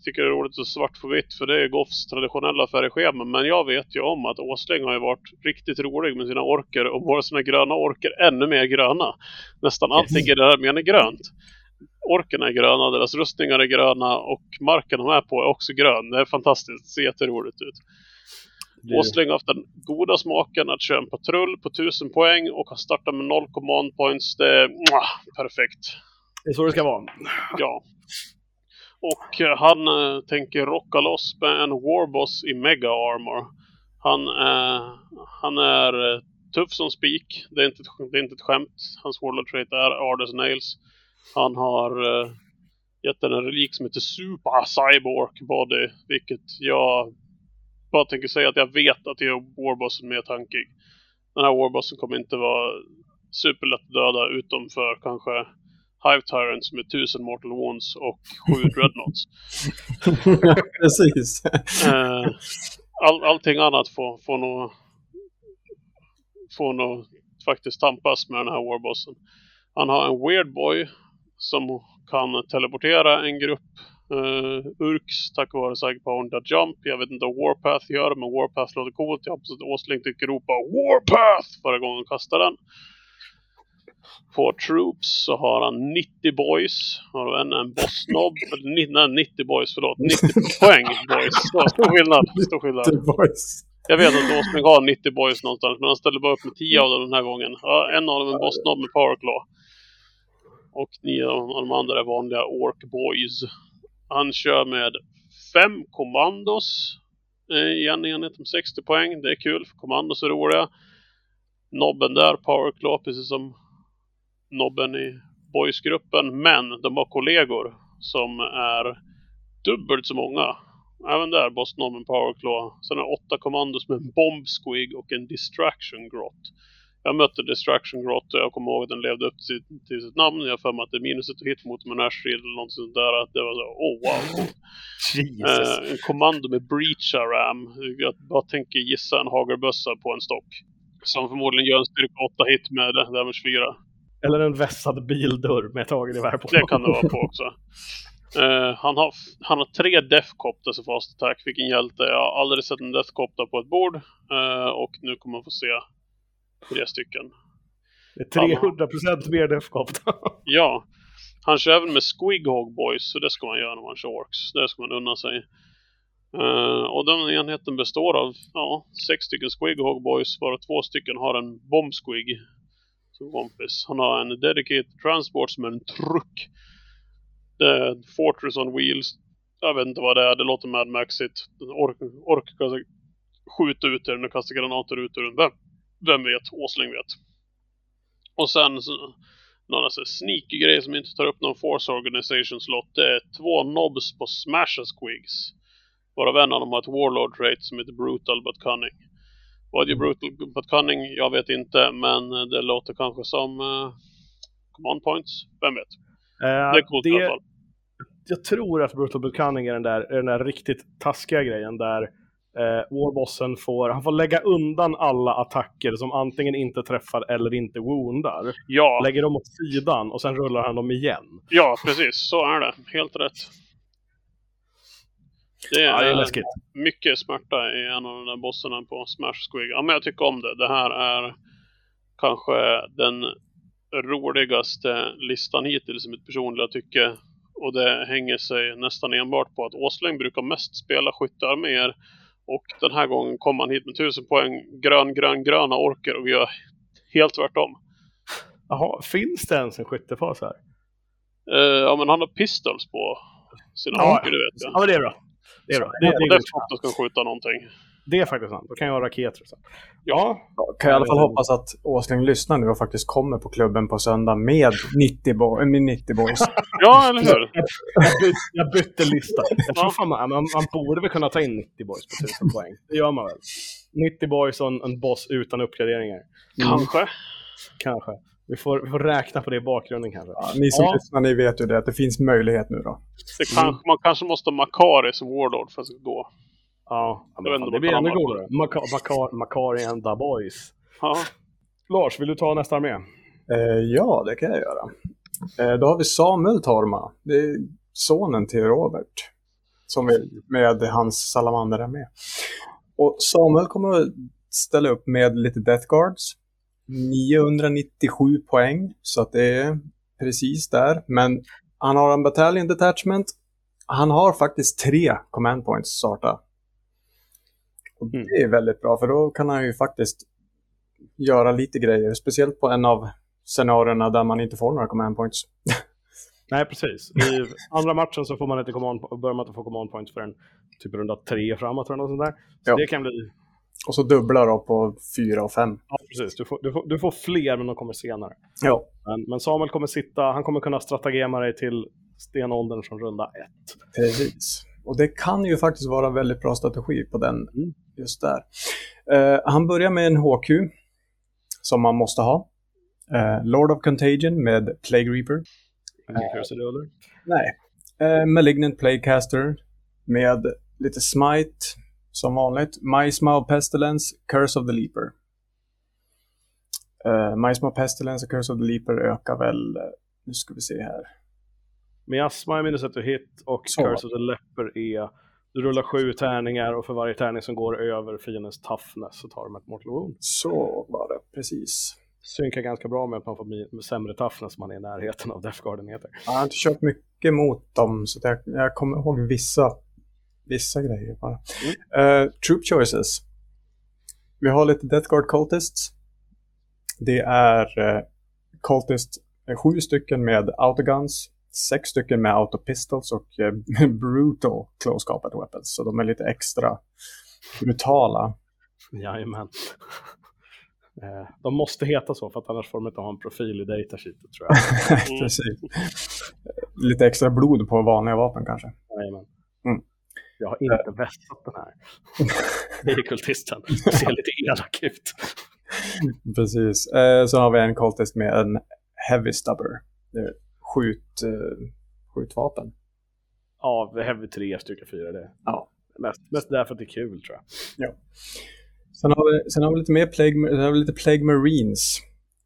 tycker det är roligt att svart på vitt för det är Goffs traditionella färgschema. Men jag vet ju om att Åsling har ju varit riktigt rolig med sina orker och våra sina gröna orker ännu mer gröna. Nästan allting i den här är grönt. Orkerna är gröna, deras rustningar är gröna och marken de är på är också grön. Det är fantastiskt, det ser jätteroligt ut. Det- Åsling har haft den goda smaken att köra en patrull på 1000 poäng och har startat med 0 command points. Det är mwah, perfekt. Det är så det ska vara. Ja. Och eh, han eh, tänker rocka loss med en Warboss i Mega Armor. Han, eh, han är eh, tuff som spik. Det är inte, ett- det är inte ett skämt. Hans Warlord trait är Ardus Nails. Han har eh, gett den en relik som heter Super Cyborg Body. Vilket jag bara tänker säga att jag vet att det är Warbossen mer tankig. Den här Warbossen kommer inte vara superlätt att döda utom för kanske Hive Tyrants med 1000 Mortal Wounds och 7 [LAUGHS] Dreadnoughts. [LAUGHS] Precis. Eh, all, allting annat får, får nog får nog faktiskt tampas med den här Warbossen. Han har en Weird Boy som kan teleportera en grupp uh, Urks tack vare That Jump. Jag vet inte vad Warpath gör, men Warpath låter coolt. Jag hoppas att Åsling tycker ropa Warpath varje gång han kastar den. På Troops så har han 90 boys. Har en, en bossnobb. [LAUGHS] Nej, 90 boys, förlåt. 90 poäng boys. Så, Stor skillnad. Stor skillnad. The Voice. Jag vet att Åsling har 90 boys någonstans, men han ställer bara upp med 10 av dem den här gången. Ja, en av dem är en bossnobb med powerclaw. Och nio av de andra är vanliga ork boys. Han kör med fem kommandos eh, i en enhet med 60 poäng. Det är kul, för kommandos är roliga. Nobben där, powerclaw, precis som nobben i boysgruppen. Men de har kollegor som är dubbelt så många. Även där, Bossnobben Powerclaw. Sen har åtta kommandos med en Bomb Squig och en Distraction Grot. Jag mötte Distraction Grot och jag kommer ihåg att den levde upp till, till sitt namn. Jag har för mig att det är minus ett hit mot med en Ashfield eller något sånt där. Att det var så, oh wow. Jesus. Eh, en kommando med Breacha Ram. Jag bara tänker gissa en hagelbössa på en stock. Som förmodligen gör en styrka 8 hit med damage 4. Eller en vässad bildörr med ett hagelgevär på. Det kan det vara på också. Eh, han, har, han har tre Deathcopters i fast attack. Vilken hjälte. Jag har aldrig sett en Deathcopter på ett bord. Eh, och nu kommer man få se tre stycken. Det är 300 procent mer Defcopter. [LAUGHS] Ja, han kör även med Squighog Boys. Så det ska man göra när man kör Orks. Det ska man unna sig. Eh, och den enheten består av ja, sex stycken Squighog Boys. Varav två stycken har en Bomb Squig som kompis. Han har en Dedicated Transport som är en truck. Det är Fortress on Wheels. Jag vet inte vad det är. Det låter Mad Maxigt. Ork, ork skjuta ut den och kasta granater ut ur den. Vem, vem vet? Åsling vet. Och sen så, några sån här sneaky grej som inte tar upp någon Force Organization slott. Det är två nobs på Smash Squigs. Varav en av dem har ett Warlord trait som heter Brutal but Cunning. Vad är Brutal but Cunning? Jag vet inte, men det låter kanske som uh, Command Points. Vem vet? Eh, Det är coolt i alla det, fall. jag tror att Brutal Bull Cunning är den där, är den där riktigt taskiga grejen där eh, Warbossen får, han får lägga undan alla attacker som antingen inte träffar eller inte woundar. Ja, Lägger dem åt sidan och sen rullar han dem igen. ja, precis. Så är det. Helt rätt. Det Ja, det är är läskigt. mycket smärta i en av de där bossarna på Smash Squig. Ja, men jag tycker om det. Det här är kanske den roligaste listan hittills i mitt personliga tycke. Och det hänger sig nästan enbart på att Åsling brukar mest spela skyttearméer. Och den här gången kom han hit med 1000 poäng grön, grön, gröna orker och vi gör helt tvärtom. Jaha, finns det ens en skyttefas här? Eh, ja, men han har pistols på sina Ja, orker, det vet jag. Ja, men det är bra. Det är bra. Det, och det, är, Deathcopter ska skjuta någonting. det är faktiskt sant. Då kan jag ha raketer. Så. Ja, Kan jag i alla fall hoppas att Åsling lyssnar nu och faktiskt kommer på klubben på söndag med 90, bo- med 90 boys. [LAUGHS] Ja, eller hur? jag, byt, jag bytte lista. Jag tror fan man, man, man borde väl kunna ta in 90 boys på 1000 [LAUGHS] poäng. Det gör man väl? 90 boys och en, en boss utan uppgraderingar. Kanske. Kanske. Vi får, vi får räkna på det i bakgrunden kanske. Ja, ni som Ja. lyssnar, ni vet ju det, att det finns möjlighet nu då. Det kanske, Man kanske måste ha Makari som Warlord för att det ska gå. Ja, men fan, det blir ännu godare. Makar, Makar, Makari and the boys. Ja, Lars, vill du ta nästa armé? Eh, ja, det kan jag göra. Eh, då har vi Samuel Torma. Det är sonen till Robert. Som är med hans salamander med. Och Samuel kommer att ställa upp med lite Death Guards. 997 poäng, så att det är precis där. Men han har en Battalion Detachment. Han har faktiskt tre Command Points starta. Och Mm. det är väldigt bra, för då kan han ju faktiskt göra lite grejer. Speciellt på en av scenarierna där man inte får några Command Points. [LAUGHS] Nej, precis. I andra matchen så får man inte command, börjar man inte få command points förrän typ runda tre framåt eller något sånt där. Så Ja. det kan bli... Och så dubblar då på fyra och fem. Ja, precis. Du får, du, får, du får fler, men de kommer senare. Ja. Men, men Samuel kommer sitta, han kommer kunna strategema dig till stenåldern från runda ett. Precis. Och det kan ju faktiskt vara en väldigt bra strategi på den Mm. just där. Eh, han börjar med en HQ som man måste ha. Eh, Lord of Contagion med Plague Reaper. Krusiduller. Nej. Eh, Malignant Plaguecaster med lite Smite som vanligt. Mice Pestilence, Curse of the Leaper. Uh, Mice Pestilence och Curse of the Leaper ökar väl, eh, nu ska vi se här. Miasma är minus ett to hit och Så. Curse of the Leper är... Du rullar sju tärningar och för varje tärning som går över fiendens toughness så tar de ett mortal wound. Så var det, precis. Synkar ganska bra med att man får sämre toughness om man är i närheten av Death Guard-enheter. Jag har inte kört mycket mot dem, så jag, jag kommer ihåg vissa, vissa grejer bara. Eh, troop choices. Vi har lite Death Guard Cultists. Det är uh, Cultist, eh, sju stycken med autoguns, sex stycken med autopistols och eh, [LAUGHS] brutal close combat weapons. Så de är lite extra brutala. Jajamän. [LAUGHS] Eh, De måste heta så för att annars får de inte ha en profil i datasheetet tror jag. [LAUGHS] Mm. Precis. Lite extra blod på vanliga vapen kanske. Jajamän. Mm. Jag har inte vässat den här. Det är kultisten. Det ser lite elak ut. Precis. Eh, så har vi en Cultist med en Heavy Stubber. Skjut, eh, skjutvapen. Ja, Heavy 3, styrka 4. Det. Ja. Mest, mest därför att det är kul tror jag. Sen har vi, sen har vi lite mer Plague, sen har vi lite Plague Marines.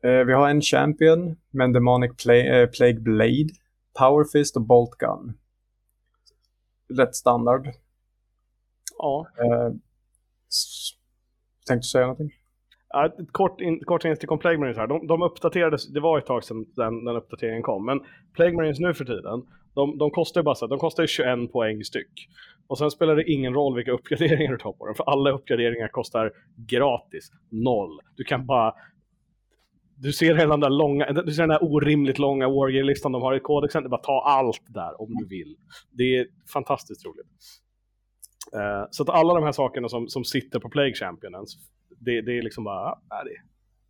Eh, vi har en Champion med en Demonic Pla- eh, Plague Blade, Power Fist och Bolt Gun. Rätt standard. Ja, Eh, tänkte du säga någonting? Ja, ett kort, in, kort instick om Plague Marines här. De, de uppdaterades, det var ett tag sedan den, den uppdateringen kom, men Plague Marines nu för tiden, de, de kostar ju bara så här, de kostar ju 21 poäng styck. Och sen spelar det ingen roll vilka uppgraderingar du tar på dem, för alla uppgraderingar kostar gratis, noll. Du kan bara... Du ser hela den där långa, du ser den där orimligt långa Wargear-listan de har i kodexen, det är bara ta allt där om du vill. Det är fantastiskt roligt. Uh, så att alla de här sakerna som, som sitter på Plague Champions, det, det är liksom bara, ja, det är,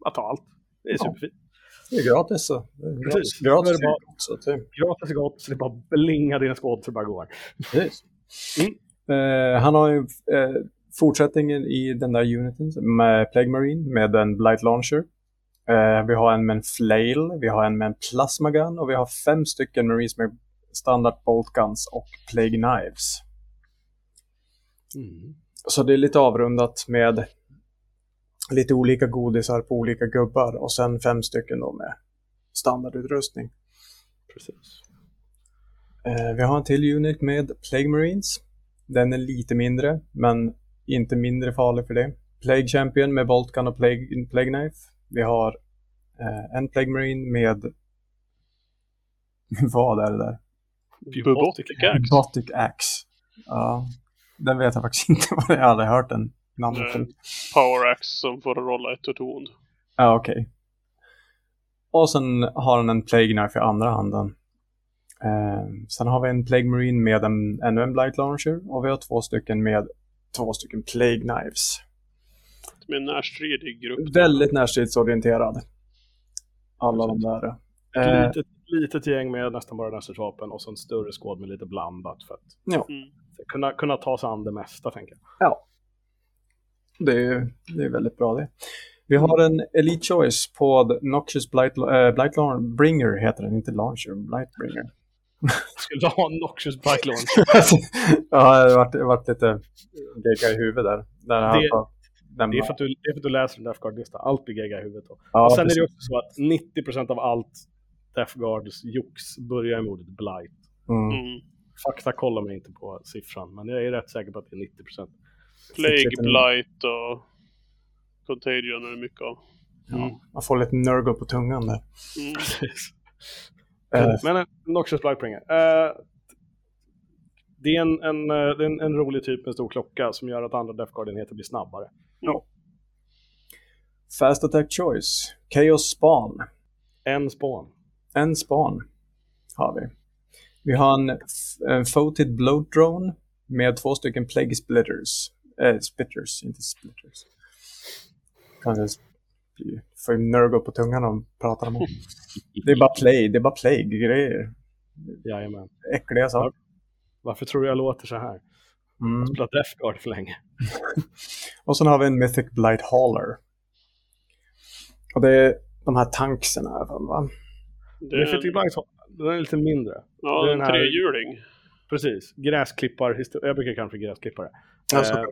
bara ta allt. Det är Ja. superfint. Det är gratis så. Det är gratis. Precis. gratis Nu är det bara- det, Gratis är gott, så det är bara blinga dina skåd så det bara går. Mm. Eh, han har ju eh, fortsättningen i den där uniten med Plague Marine med en Blight Launcher. Eh, vi har en med en Flail, vi har en med en Plasma Gun och vi har fem stycken Marines med standard Bolt Guns och Plague Knives. Mm. Så det är lite avrundat med lite olika godisar på olika gubbar och sen fem stycken då med standardutrustning. Precis. Eh, vi har en till unit med Plague Marines. Den är lite mindre, men inte mindre farlig för det. Plague Champion med Bolt Gun och Plague, Plague Knife. Vi har eh, en Plague Marine med... [LAUGHS] Vad är det där? Bubotic Axe. Robotic Axe. Ja, den vet jag faktiskt [LAUGHS] inte vad det är. Jag har aldrig hört den namnet förut. Power Axe som får rolla ett ond. Ja, okej. Och sen har den en Plague Knife i andra handen. Eh, sen har vi en Plague Marine med en, ännu en Blight Launcher och vi har två stycken med två stycken Plague Knives. Med en närstridig grupp. Väldigt närstridsorienterad. Alla de där. Ett Eh, litet, litet gäng med nästan bara närstridsvapen och så en större skåd med lite blandat för att ja, Mm. kunna, kunna ta sig an det mesta, tänker jag. ja. Det är, det är väldigt bra det. Vi har en Elite Choice på Noxious Blight, äh, Blight Launcher, Bringer heter den, inte Launcher, Blight Bringer. [LAUGHS] Skulle du ha en Noxious Bike Launch? [LAUGHS] ja, det har varit, det varit lite gegga i huvudet där. där Det- nämna- Det är för att du, det är för att du läser en Death Guard-lista. Allt blir gegga i huvudet då. Ja, och sen är det precis. också så att 90% av allt Death Guards jox börjar med ordet blight. Mm. Mm. Fakta kollar mig inte på siffran, men jag är rätt säker på att det är 90%. Plague? Blight och Contagion är det mycket av. Ja, man får lite nurgle på tungan där. Mm. [LAUGHS] Eh, Men en Noxious Blightbringer. Uh, det är, en, en, eh, en, en rolig typ med stor klocka som gör att andra Death Guard-enheter blir snabbare. Fast Attack Choice. Chaos Spawn. En spawn. En span har vi. Vi har en, en Foated Bloat Drone med två stycken Plague Splitters. Äh, splitters, inte splitters. Kanske får ju nörga på tungan om pratar [LAUGHS] om Det är bara play, det är bara plague-grejer. Jajamän. Äckliga saker. Varför tror du jag låter så här? Mm. Jag har spelat Death Guard för länge. [LAUGHS] och sen har vi en Mythic Blight Hauler. Och det är de här tankserna. Va? Det är... Mythic Blight den är lite mindre. Ja, det är en trehjuling. Precis, gräsklippar, jag brukar kalla för gräsklippare. Eh,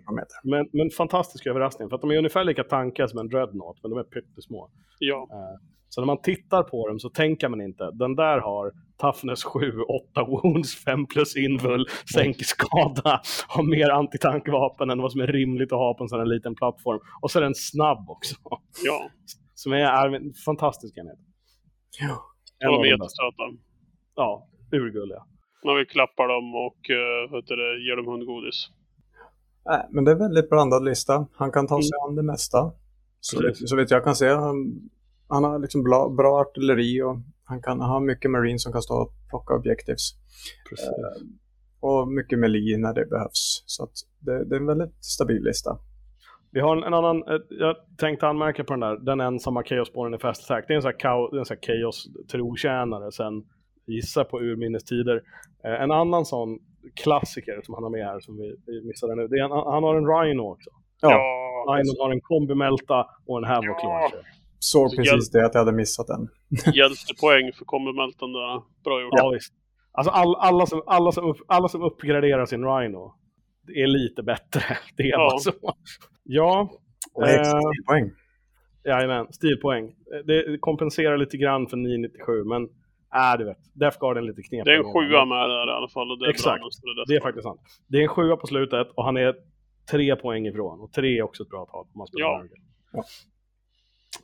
men, men fantastisk överraskning, för att de är ungefär lika tankiga som en Dreadnought, men de är pyttesmå. Ja. Eh, så när man tittar på dem så tänker man inte, den där har toughness 7, 8 wounds, 5 plus invul, sänker skada, har mer antitankvapen än vad som är rimligt att ha på en sån här liten plattform. Och så är den snabb också. Ja. Som är, är en fantastisk enhet. Ja. En de är jättesöta. Ja, urgulliga. Man vill klappa dem och uh, det, ge dem hundgodis. Nej, men det är en väldigt blandad lista. Han kan ta sig mm. an det mesta. Så, så vet jag kan se. Han, han har liksom bra, bra artilleri och han kan ha mycket marine som kan stå och plocka objectives. Eh, och mycket melee när det behövs. Så det, det är en väldigt stabil lista. Vi har en, en, annan, jag tänkte anmärka på den där, den ensamma chaosborren i Fast Attack. Det är en sån här, sån här chaos-trotjänare sen, gissar på urminnes tider. Eh, en annan sån klassiker som han har med här som vi, vi missade nu, det är en, han har en Rhino också. Ja. Rhino har en kombimälta och en Havoc ja. Såg precis det, att jag hade missat den. [LAUGHS] Hjältepoäng för kombimältan där. Bra gjort. Ja, visst. Alltså all, alla, som, alla, som upp, alla som uppgraderar sin Rhino är lite bättre. [LAUGHS] Det är ja. så. Ja. Och extra eh, stilpoäng. Jajamän, stilpoäng. Det kompenserar lite grann för 997, men äh, du vet. Death Guard är lite knepig. Det är en sjua med där i alla fall. Och det är Exakt, det, det är faktiskt sant. Det är en sjua på slutet och han är tre poäng ifrån. Och tre är också ett bra tal om man spelar ja. ja.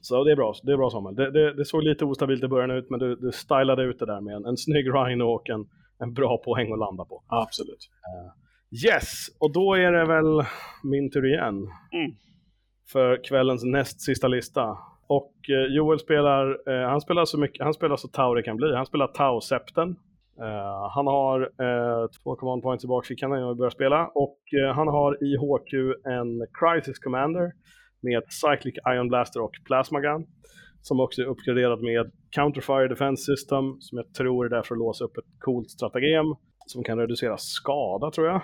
Så det är bra, det är bra Samuel. Det, det, det, såg lite ostabilt i början ut, men du, du stylade ut det där med en, en snygg Rhino och en, en bra poäng att landa på. Absolut. Uh, yes, och då är det väl min tur igen. Mm. För kvällens näst sista lista. Och eh, Joel spelar, eh, han spelar så mycket, han spelar så Tau det kan bli. Han spelar Tau-septen. Uh, han har uh, två command points i bakfickan när jag börjar spela och uh, han har i HQ en Crisis Commander med Cyclic Ion Blaster och Plasma Gun. Som också är uppgraderad med Counterfire Defense System, som jag tror är där för att låsa upp ett coolt stratagem som kan reducera skada, tror jag.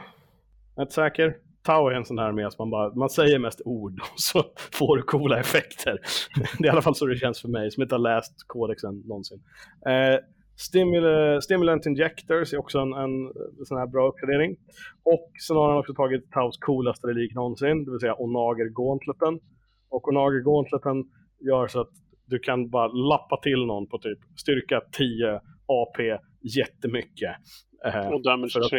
Jag är inte säker. Tau är en sån här med att man, bara, man säger mest ord och så [LAUGHS] får du coola effekter. det är i alla fall så det känns för mig, som inte har läst kodexen någonsin. Eh, Stimul Stimulant Injectors är också en, en, sån här bra uppgradering. Och sen har han också tagit Taus coolaste relik någonsin, det vill säga Onager Gauntleten. Och Onager Gauntleten gör så att du kan bara lappa till någon på typ styrka 10 AP jättemycket. Eh, och damage 3.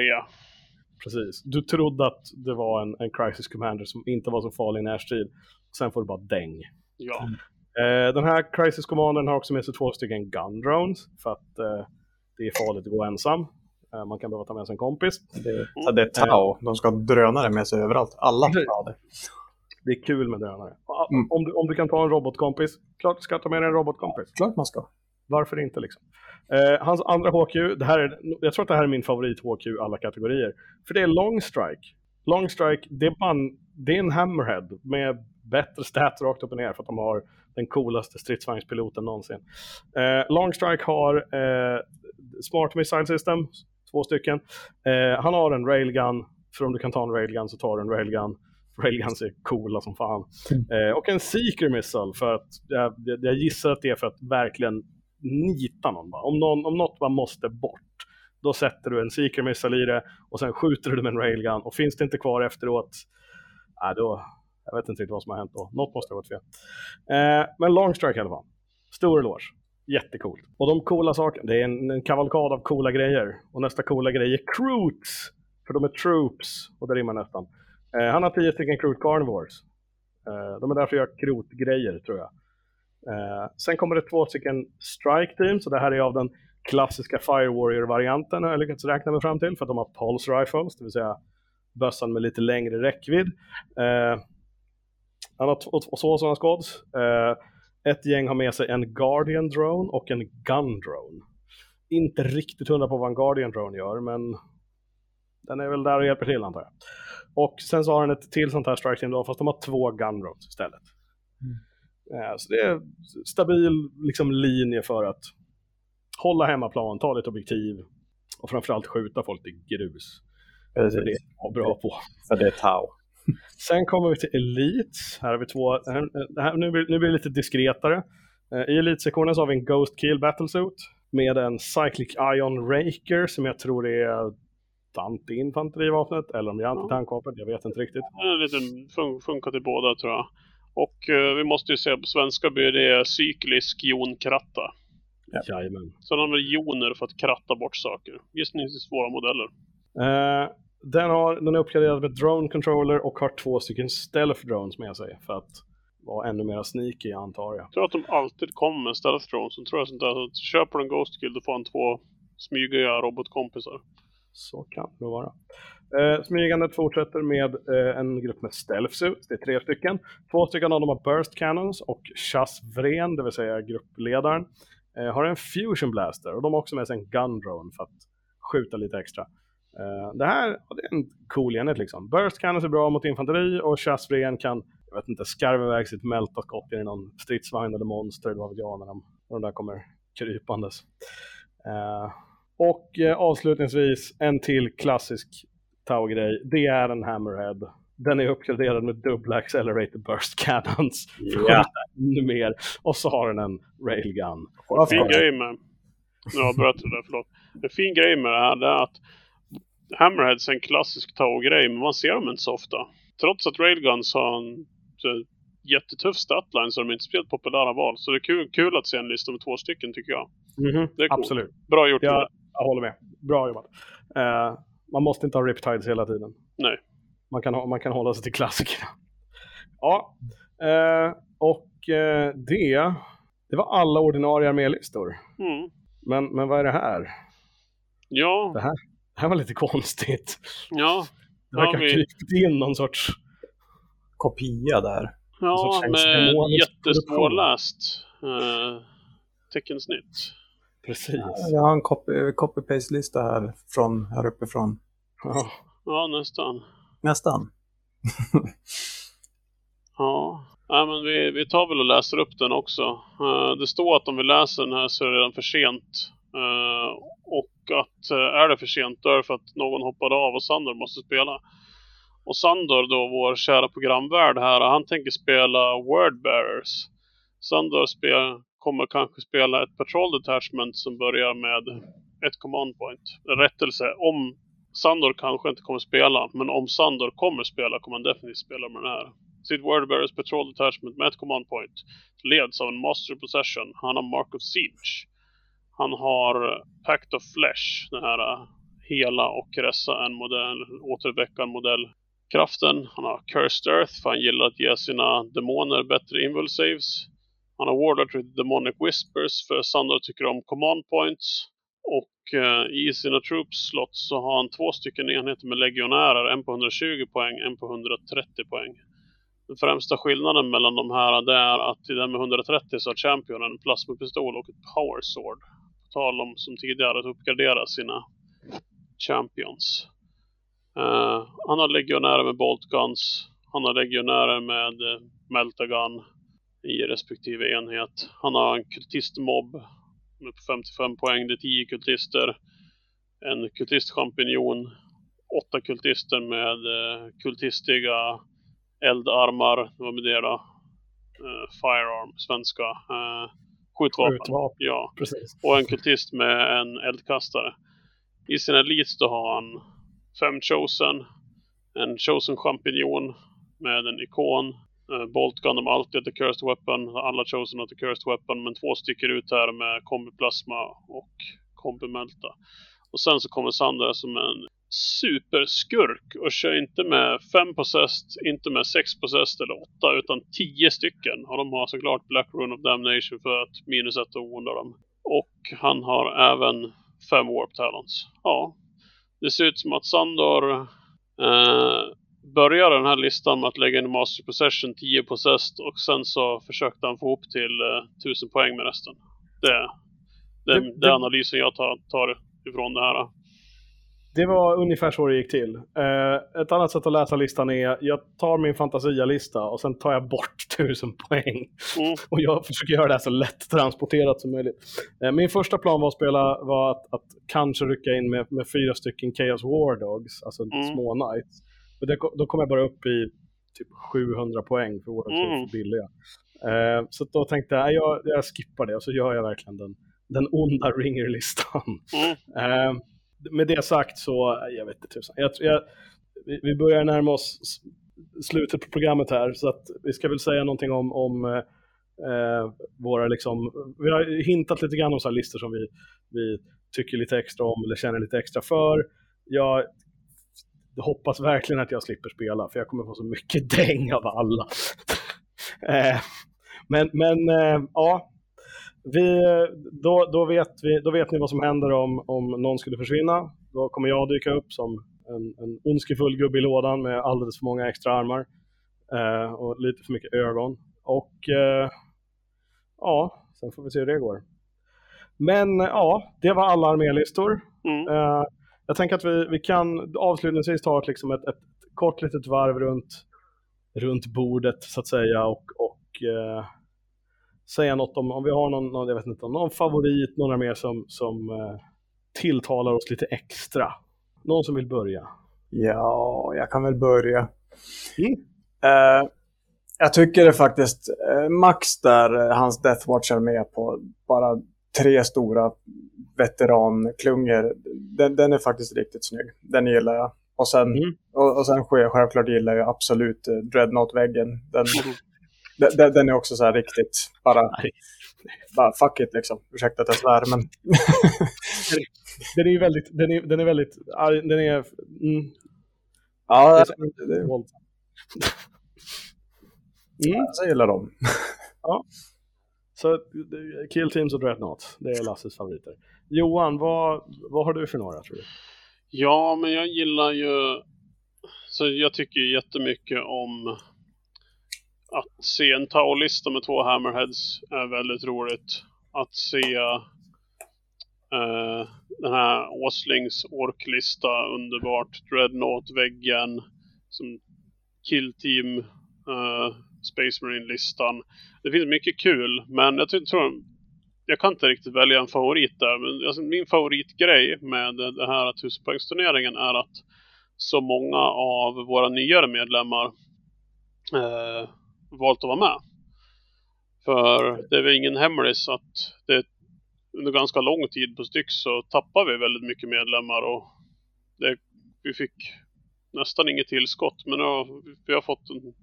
Precis. Du trodde att det var en, en Crisis Commander som inte var så farlig i närstrid. Sen får du bara däng. Ja. Eh, den här Crisis Commandern har också med sig två stycken Gun Drones för att eh, det är farligt att gå ensam. Eh, man kan behöva ta med sig en kompis. Det, ja, det är Tau. De ska ha drönare med sig överallt. Alla har det. Det är kul med drönare. Mm. Om, du, om du kan ta en robotkompis, klart du ska ta med dig en robotkompis. Klart man ska. Varför inte liksom? Eh, hans andra HQ, det här är, jag tror att det här är min favorit HQ alla kategorier. För det är long strike. Long strike, det är, man, det är en hammerhead med bättre stats rakt upp och ner för att de har den coolaste stridsvagnspiloten någonsin. Eh, long strike har eh, smart missile system, två stycken. Eh, han har en railgun, för om du kan ta en railgun så tar du en railgun. Railguns är coola som fan. Mm. Eh, och en Seeker Missile för att jag, jag, gissar att det är för att verkligen nita någon. Om, någon, om något bara måste bort, då sätter du en Seeker Missile i det och sen skjuter du med en railgun och finns det inte kvar efteråt, äh, då, jag vet inte riktigt vad som har hänt då. Något måste ha gått fel. Eh, men long strike i alla fall. Stor eloge. Jättecoolt. Och de coola sakerna, det är en, en kavalkad av coola grejer. Och nästa coola grej är Croots. För de är troops. Och det rimmar nästan. Eh, han har tio stycken Croot Carnivores. Eh, de är där för att göra krotgrejer tror jag. Eh, sen kommer det två stycken Strike Teams. Och det här är av den klassiska Fire Warrior-varianten har jag lyckats räkna mig fram till. För att de har Pulse Rifles, det vill säga bössan med lite längre räckvidd. Eh, han har två sådana squads. Eh, ett gäng har med sig en Guardian Drone och en Gun Drone. inte riktigt hundra på vad en Guardian Drone gör, men den är väl där och hjälper till antar jag. Och sen så har han ett till sånt här strike team då, fast de har två gun drones istället. Eh, så det är stabil liksom, linje för att hålla hemmaplan, ta lite objektiv och framförallt skjuta folk i grus. Precis. Det är bra på. För det är Tau. [LAUGHS] Sen kommer vi till Elite. Här har vi två, här, nu, blir, nu blir det lite diskretare. Eh, I Elite-sektionen så har vi en Ghost Kill Battlesuit med en Cyclic Ion Raker som jag tror är anti-infanterivapnet eller om det är anti-tankvapen, jag vet inte riktigt. En liten fun funkar till båda tror jag. Och uh, vi måste ju säga på svenska blir det cyklisk jonkratta. Ja. Jajamän. Så de använder joner för att kratta bort saker. Gissningsvis svåra modeller. Uh, den, har, den är uppgraderad med drone controller och har två stycken stealth drones med sig för att vara ännu mer sneaky antar jag. Jag tror att de alltid kommer med stealth drones. Så tror jag sånt där. Så köper du en Ghost Kill då får han två smygiga robotkompisar. Så kan det vara. Eh, smygandet fortsätter med eh, en grupp med stealth suits, det är tre stycken. Två stycken av dem har burst cannons och Chas Vren, det vill säga gruppledaren, eh, har en fusion blaster och de har också med sig en gun drone för att skjuta lite extra. Uh, det här det är en cool enhet liksom. Burst Cannons är bra mot infanteri och Chasvren kan, jag vet inte, skarva iväg sitt mälta skott i någon stridsvagn eller monster eller vad vet jag när de, när de där kommer krypandes. Uh, och eh, avslutningsvis en till klassisk Tau-grej. Det är en Hammerhead. Den är uppgraderad med dubbla accelerated burst cannons. Ja. Ännu mer. Och så har den en railgun. En fin grej med... Nu avbröt du där, förlåt. En fin grej med det här är att Hammerheads är en klassisk Tau-grej, men man ser dem inte så ofta. Trots att Railguns har en jättetuff statline så de är inte spelat populära val. Så det är kul, kul att se en lista med två stycken tycker jag. Mm -hmm. Det är cool. Absolut. Bra gjort. Jag, jag håller med. Bra jobbat. Uh, man måste inte ha Riptides hela tiden. Nej. Man kan, man kan hålla sig till klassikerna. [LAUGHS] Ja, uh, och uh, det, det var alla ordinarie armélistor. Mm. Men, men vad är det här? Ja. Det här, det här var lite konstigt. Ja. Det verkar ha vi... krypt in någon sorts kopia där. Ja, med jättesvårläst uh, teckensnitt. Precis. Jag har en copy, copy-paste-lista här från här uppifrån. Ja, ja nästan. Nästan. [LAUGHS] ja. ja, men vi, vi tar väl och läser upp den också. Uh, det står att om vi läser den här så är det redan för sent. Uh, och att uh, är det för sent då är det för att någon hoppade av och Sandor måste spela. Och Sandor då, vår kära programvärd här, han tänker spela Wordbearers. Sandor spel, kommer kanske spela ett Patrol Detachment som börjar med ett command point. Rättelse, om Sandor kanske inte kommer spela, men om Sandor kommer spela kommer han definitivt spela med den här. Sitt Wordbearers Patrol Detachment med ett command point leds av en Master Possession. Han har Mark of Siege. Han har eh, Pact of Flesh, den här eh, hela och resa en modell, återväcka en modell kraften. Han har Cursed Earth för han gillar att ge sina demoner bättre invul saves. Han har Warlord with Demonic Whispers för Sandor tycker om command points. Och eh, i sina troops slots så har han två stycken enheter med legionärer. En på 120 poäng, en på 130 poäng. Den främsta skillnaden mellan de här det är att i den med 130 så har Champion en plasmapistol och ett Power Sword. På tal om som tidigare att uppgradera sina Champions. Uh, han har legionärer med Bolt Guns. Han har legionärer med eh, uh, Meltagun i respektive enhet. Han har en kultistmobb med 55 poäng. Det är 10 kultister. En kultistchampinjon. Åtta kultister med uh, kultistiga eldarmar. Vad med det då? Uh, firearm, svenska. Uh, skjutvapen. skjutvapen. Ja. Precis. Och en kultist med en eldkastare. I sina elites då har han fem chosen. En chosen champinjon med en ikon. Eh, uh, Boltgun, de har alltid The cursed weapon. Alla chosen har The cursed weapon. Men två sticker ut här med kombi plasma och kombi melta. Och sen så kommer Sandra som en superskurk och kör inte med fem possessed, inte med sex possessed eller åtta utan tio stycken. Och de har såklart Black Rune of Damnation för att minus ett och onda dem. Och han har även fem Warp Talents. Ja, det ser ut som att Sandor eh, börjar den här listan med att lägga in Master Possession 10 possessed och sen så försökte han få upp till eh, 1000 poäng med resten. Det, Den, det, det... analysen jag tar, tar ifrån det här. Det var ungefär så det gick till. Eh, ett annat sätt att läsa listan är, jag tar min fantasia-lista och sen tar jag bort [LAUGHS] tusen poäng. Mm. Och jag försöker göra det här så lätt transporterat som möjligt. Eh, min första plan var att spela, var att, att kanske rycka in med, med fyra stycken Chaos War Dogs, alltså mm. små knights. Men det, då kom jag bara upp i typ 700 poäng för Dogs mm. är för billiga. Eh, så då tänkte jag, jag, jag skippar det och så gör jag verkligen den, den onda ringer-listan. Mm. Eh, med det sagt så, jag vet inte tusan. Jag, jag, vi börjar närma oss slutet på programmet här, så att vi ska väl säga någonting om, om eh, våra liksom, vi har hintat lite grann om så här listor som vi, vi tycker lite extra om eller känner lite extra för. Jag hoppas verkligen att jag slipper spela, för jag kommer få så mycket [LAUGHS] däng av alla. eh, men men eh, ja, vi, då, då, vet vi, då vet ni vad som händer om, om någon skulle försvinna. Då kommer jag dyka upp som en, en ondskefull gubbe i lådan med alldeles för många extra armar eh, och lite för mycket ögon. Och eh, ja, sen får vi se hur det går. Men ja, det var alla armélistor. Mm. Eh, jag tänker att vi, vi kan avslutningsvis ta ett, liksom ett, ett kort litet varv runt, runt bordet så att säga och, och eh, säga något om, om vi har någon, någon, jag vet inte, någon favorit, några mer som, som eh, tilltalar oss lite extra. Någon som vill börja? Ja, jag kan väl börja. Mm. Uh, jag tycker det faktiskt, uh, Max där, uh, hans Deathwatch är med på bara tre stora veteranklungor. Den, den är faktiskt riktigt snygg. Den gillar jag. Och sen, mm. och, och sen självklart gillar jag absolut Dreadnought-väggen. [LAUGHS] Den. Den, den är också så här riktigt bara, bara fuck it liksom. Ursäkta att jag svär men... [LAUGHS] den är ju väldigt, den är, den är väldigt, den är... Mm. Ja, det är, det är. [LAUGHS] Mm. Så gillar de. ja. Så Kill Teams och Dreadnoughts, det är Lasses favoriter. Johan, vad, vad har du för några tror du? Ja, men jag gillar ju... Så jag tycker jättemycket om att se en Tau-lista med två Hammerheads är väldigt roligt. Att se uh, den här Åslings orklista underbart. Dreadnought-väggen. Som Kill Team uh, Space Marine-listan. Det finns mycket kul, men jag tror jag kan inte riktigt välja en favorit där. Men alltså, min favoritgrej med den här tusenpoängsturneringen är att så många av våra nyare medlemmar eh, valt att vara med. För det är väl ingen hemlis att det under ganska lång tid på styck så tappar vi väldigt mycket medlemmar och det, vi fick nästan inget tillskott. Men nu har, vi har fått en,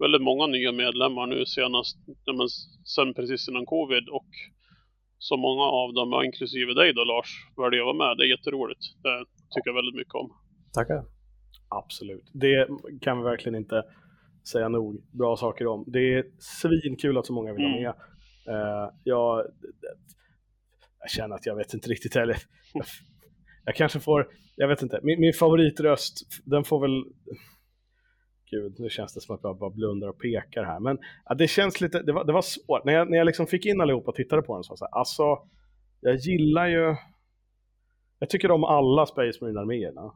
väldigt många nya medlemmar nu senast, men sen precis innan covid och så många av dem, inklusive dig då Lars, väljer att vara med. Det är jätteroligt. Det tycker jag väldigt mycket om. Tackar. Absolut. Det kan vi verkligen inte säga nog bra saker om. Det är svinkul att så många vill ha mm. med. Uh, jag, jag känner att jag vet inte riktigt heller. Jag, jag kanske får, jag vet inte, min, min favoritröst, den får väl Gud, nu känns det som att jag bara blundar och pekar här. Men ja, det känns lite, det var, det var svårt. När jag, när jag liksom fick in allihopa och tittade på den så var det så här, alltså, jag gillar ju, jag tycker om alla Space Marine-arméerna.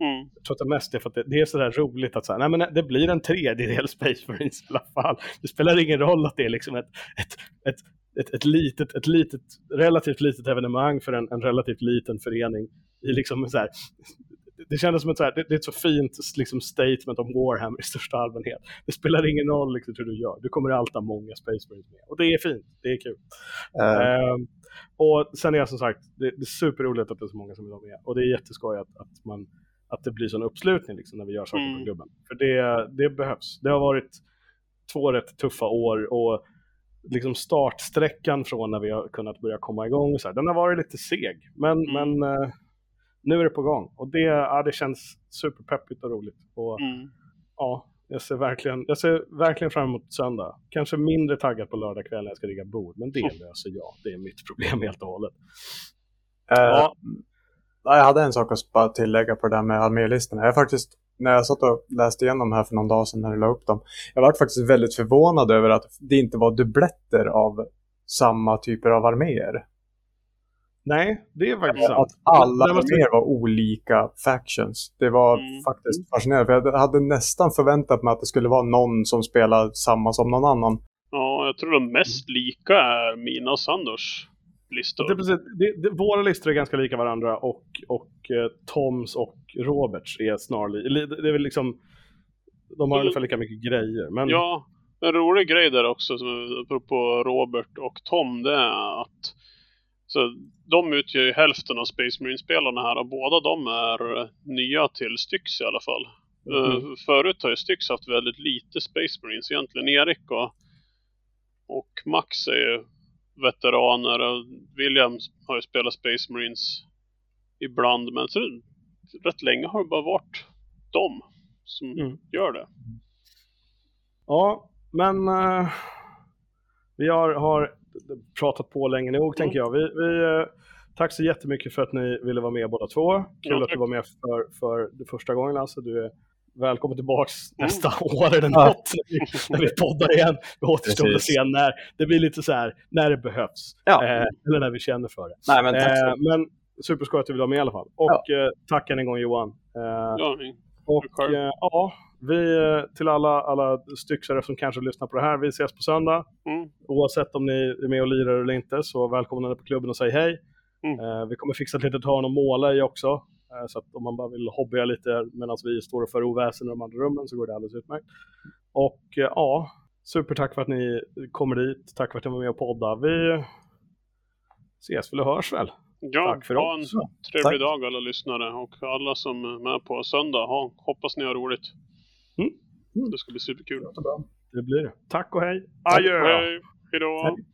Mm. Jag tror att det mest är för att det, det är sådär roligt att säga, nej men det blir en tredjedel Space Marines i alla fall. Det spelar ingen roll att det är liksom ett, ett, ett, ett, ett, litet, ett litet, relativt litet evenemang för en, en relativt liten förening. I liksom så här, det kändes som ett, så här, det, det, är ett så fint liksom, statement om Warhammer i största allmänhet. Det spelar ingen roll liksom, hur du gör, du kommer alltid ha många Space Marines med. Och det är fint, det är kul. Uh. Um, och sen är jag som sagt, det, det är superroligt att det är så många som vill vara med. Och det är jätteskoj att, att man att det blir sån uppslutning liksom, när vi gör saker mm. på klubben. För det, det behövs. Det har varit två rätt tuffa år och liksom startsträckan från när vi har kunnat börja komma igång, så här, den har varit lite seg. Men, mm. men uh, nu är det på gång och det, ja, det känns superpeppigt och roligt. Och, mm. ja, jag ser, verkligen, jag ser verkligen fram emot söndag. Kanske mindre taggad på lördag kväll när jag ska rigga bord, men det löser jag. Det är mitt problem helt och hållet. Uh, ja jag hade en sak att bara tillägga på det där med armélistorna. Jag faktiskt, när jag satt och läste igenom här för någon dag sedan när du la upp dem, jag var faktiskt väldigt förvånad över att det inte var dubbletter av samma typer av arméer. Nej, det är faktiskt Att sant. alla Det måste- mer var olika factions. Det var Mm. faktiskt fascinerande. För jag hade nästan förväntat mig att det skulle vara någon som spelar samma som någon annan. Ja, jag tror de mest lika är mina och Sanders listor. Det är precis, det, det, våra listor är ganska lika varandra och, och eh, Toms och Roberts är snarlika. Det är väl liksom, de har Mm. ungefär lika mycket grejer. Men Ja, en rolig grej där också, som, apropå Robert och Tom, det är att de utgör ju hälften av Space Marine-spelarna här och båda de är nya till Styx i alla fall. Mhm. förut har ju Styx haft väldigt lite Space Marines egentligen. Erik och, och Max är ju veteraner och William har ju spelat Space Marines ibland men så rätt länge har det bara varit de som Mm. gör det. Ja, men eh, vi har, har pratat på länge nog Mm. tänker jag. Vi, vi, eh, tack så jättemycket för att ni ville vara med båda två. Kul Ja, att du var med för, för det första gången alltså. Du är välkommen tillbaks Mm. nästa [LAUGHS] år eller Ja. något. När vi, vi poddar igen. Det återstår att se när. Det blir lite så här, när det behövs. Ja. Eh, eller när vi känner för det. Nej, men tack så Eh, men superskoj att du vill vara med i alla fall. Och eh, tack än en gång Johan. Eh, Ja, och eh, ja, vi eh, till alla, alla styxare som kanske lyssnar på det här, vi ses på söndag. mm. Oavsett om ni är med och lirar eller inte, så välkomna ner på klubben och säg hej. Mm. Eh, vi kommer fixa ett litet hörn att måla i också. Eh, så att om man bara vill hobbya lite medan vi står och för oväsen i de andra rummen så går det alldeles utmärkt. Och eh, ja, supertack för att ni kommer dit. Tack för att ni var med och podda. Vi ses väl och hörs väl. Ja, Tack för ha en oss. trevlig Tack. dag alla lyssnare och alla som är med på söndag. Ha, hoppas ni har roligt. Mm. Det ska bli superkul. Det blir det. Tack och hej. Adjö! Hej, hejdå! Hej.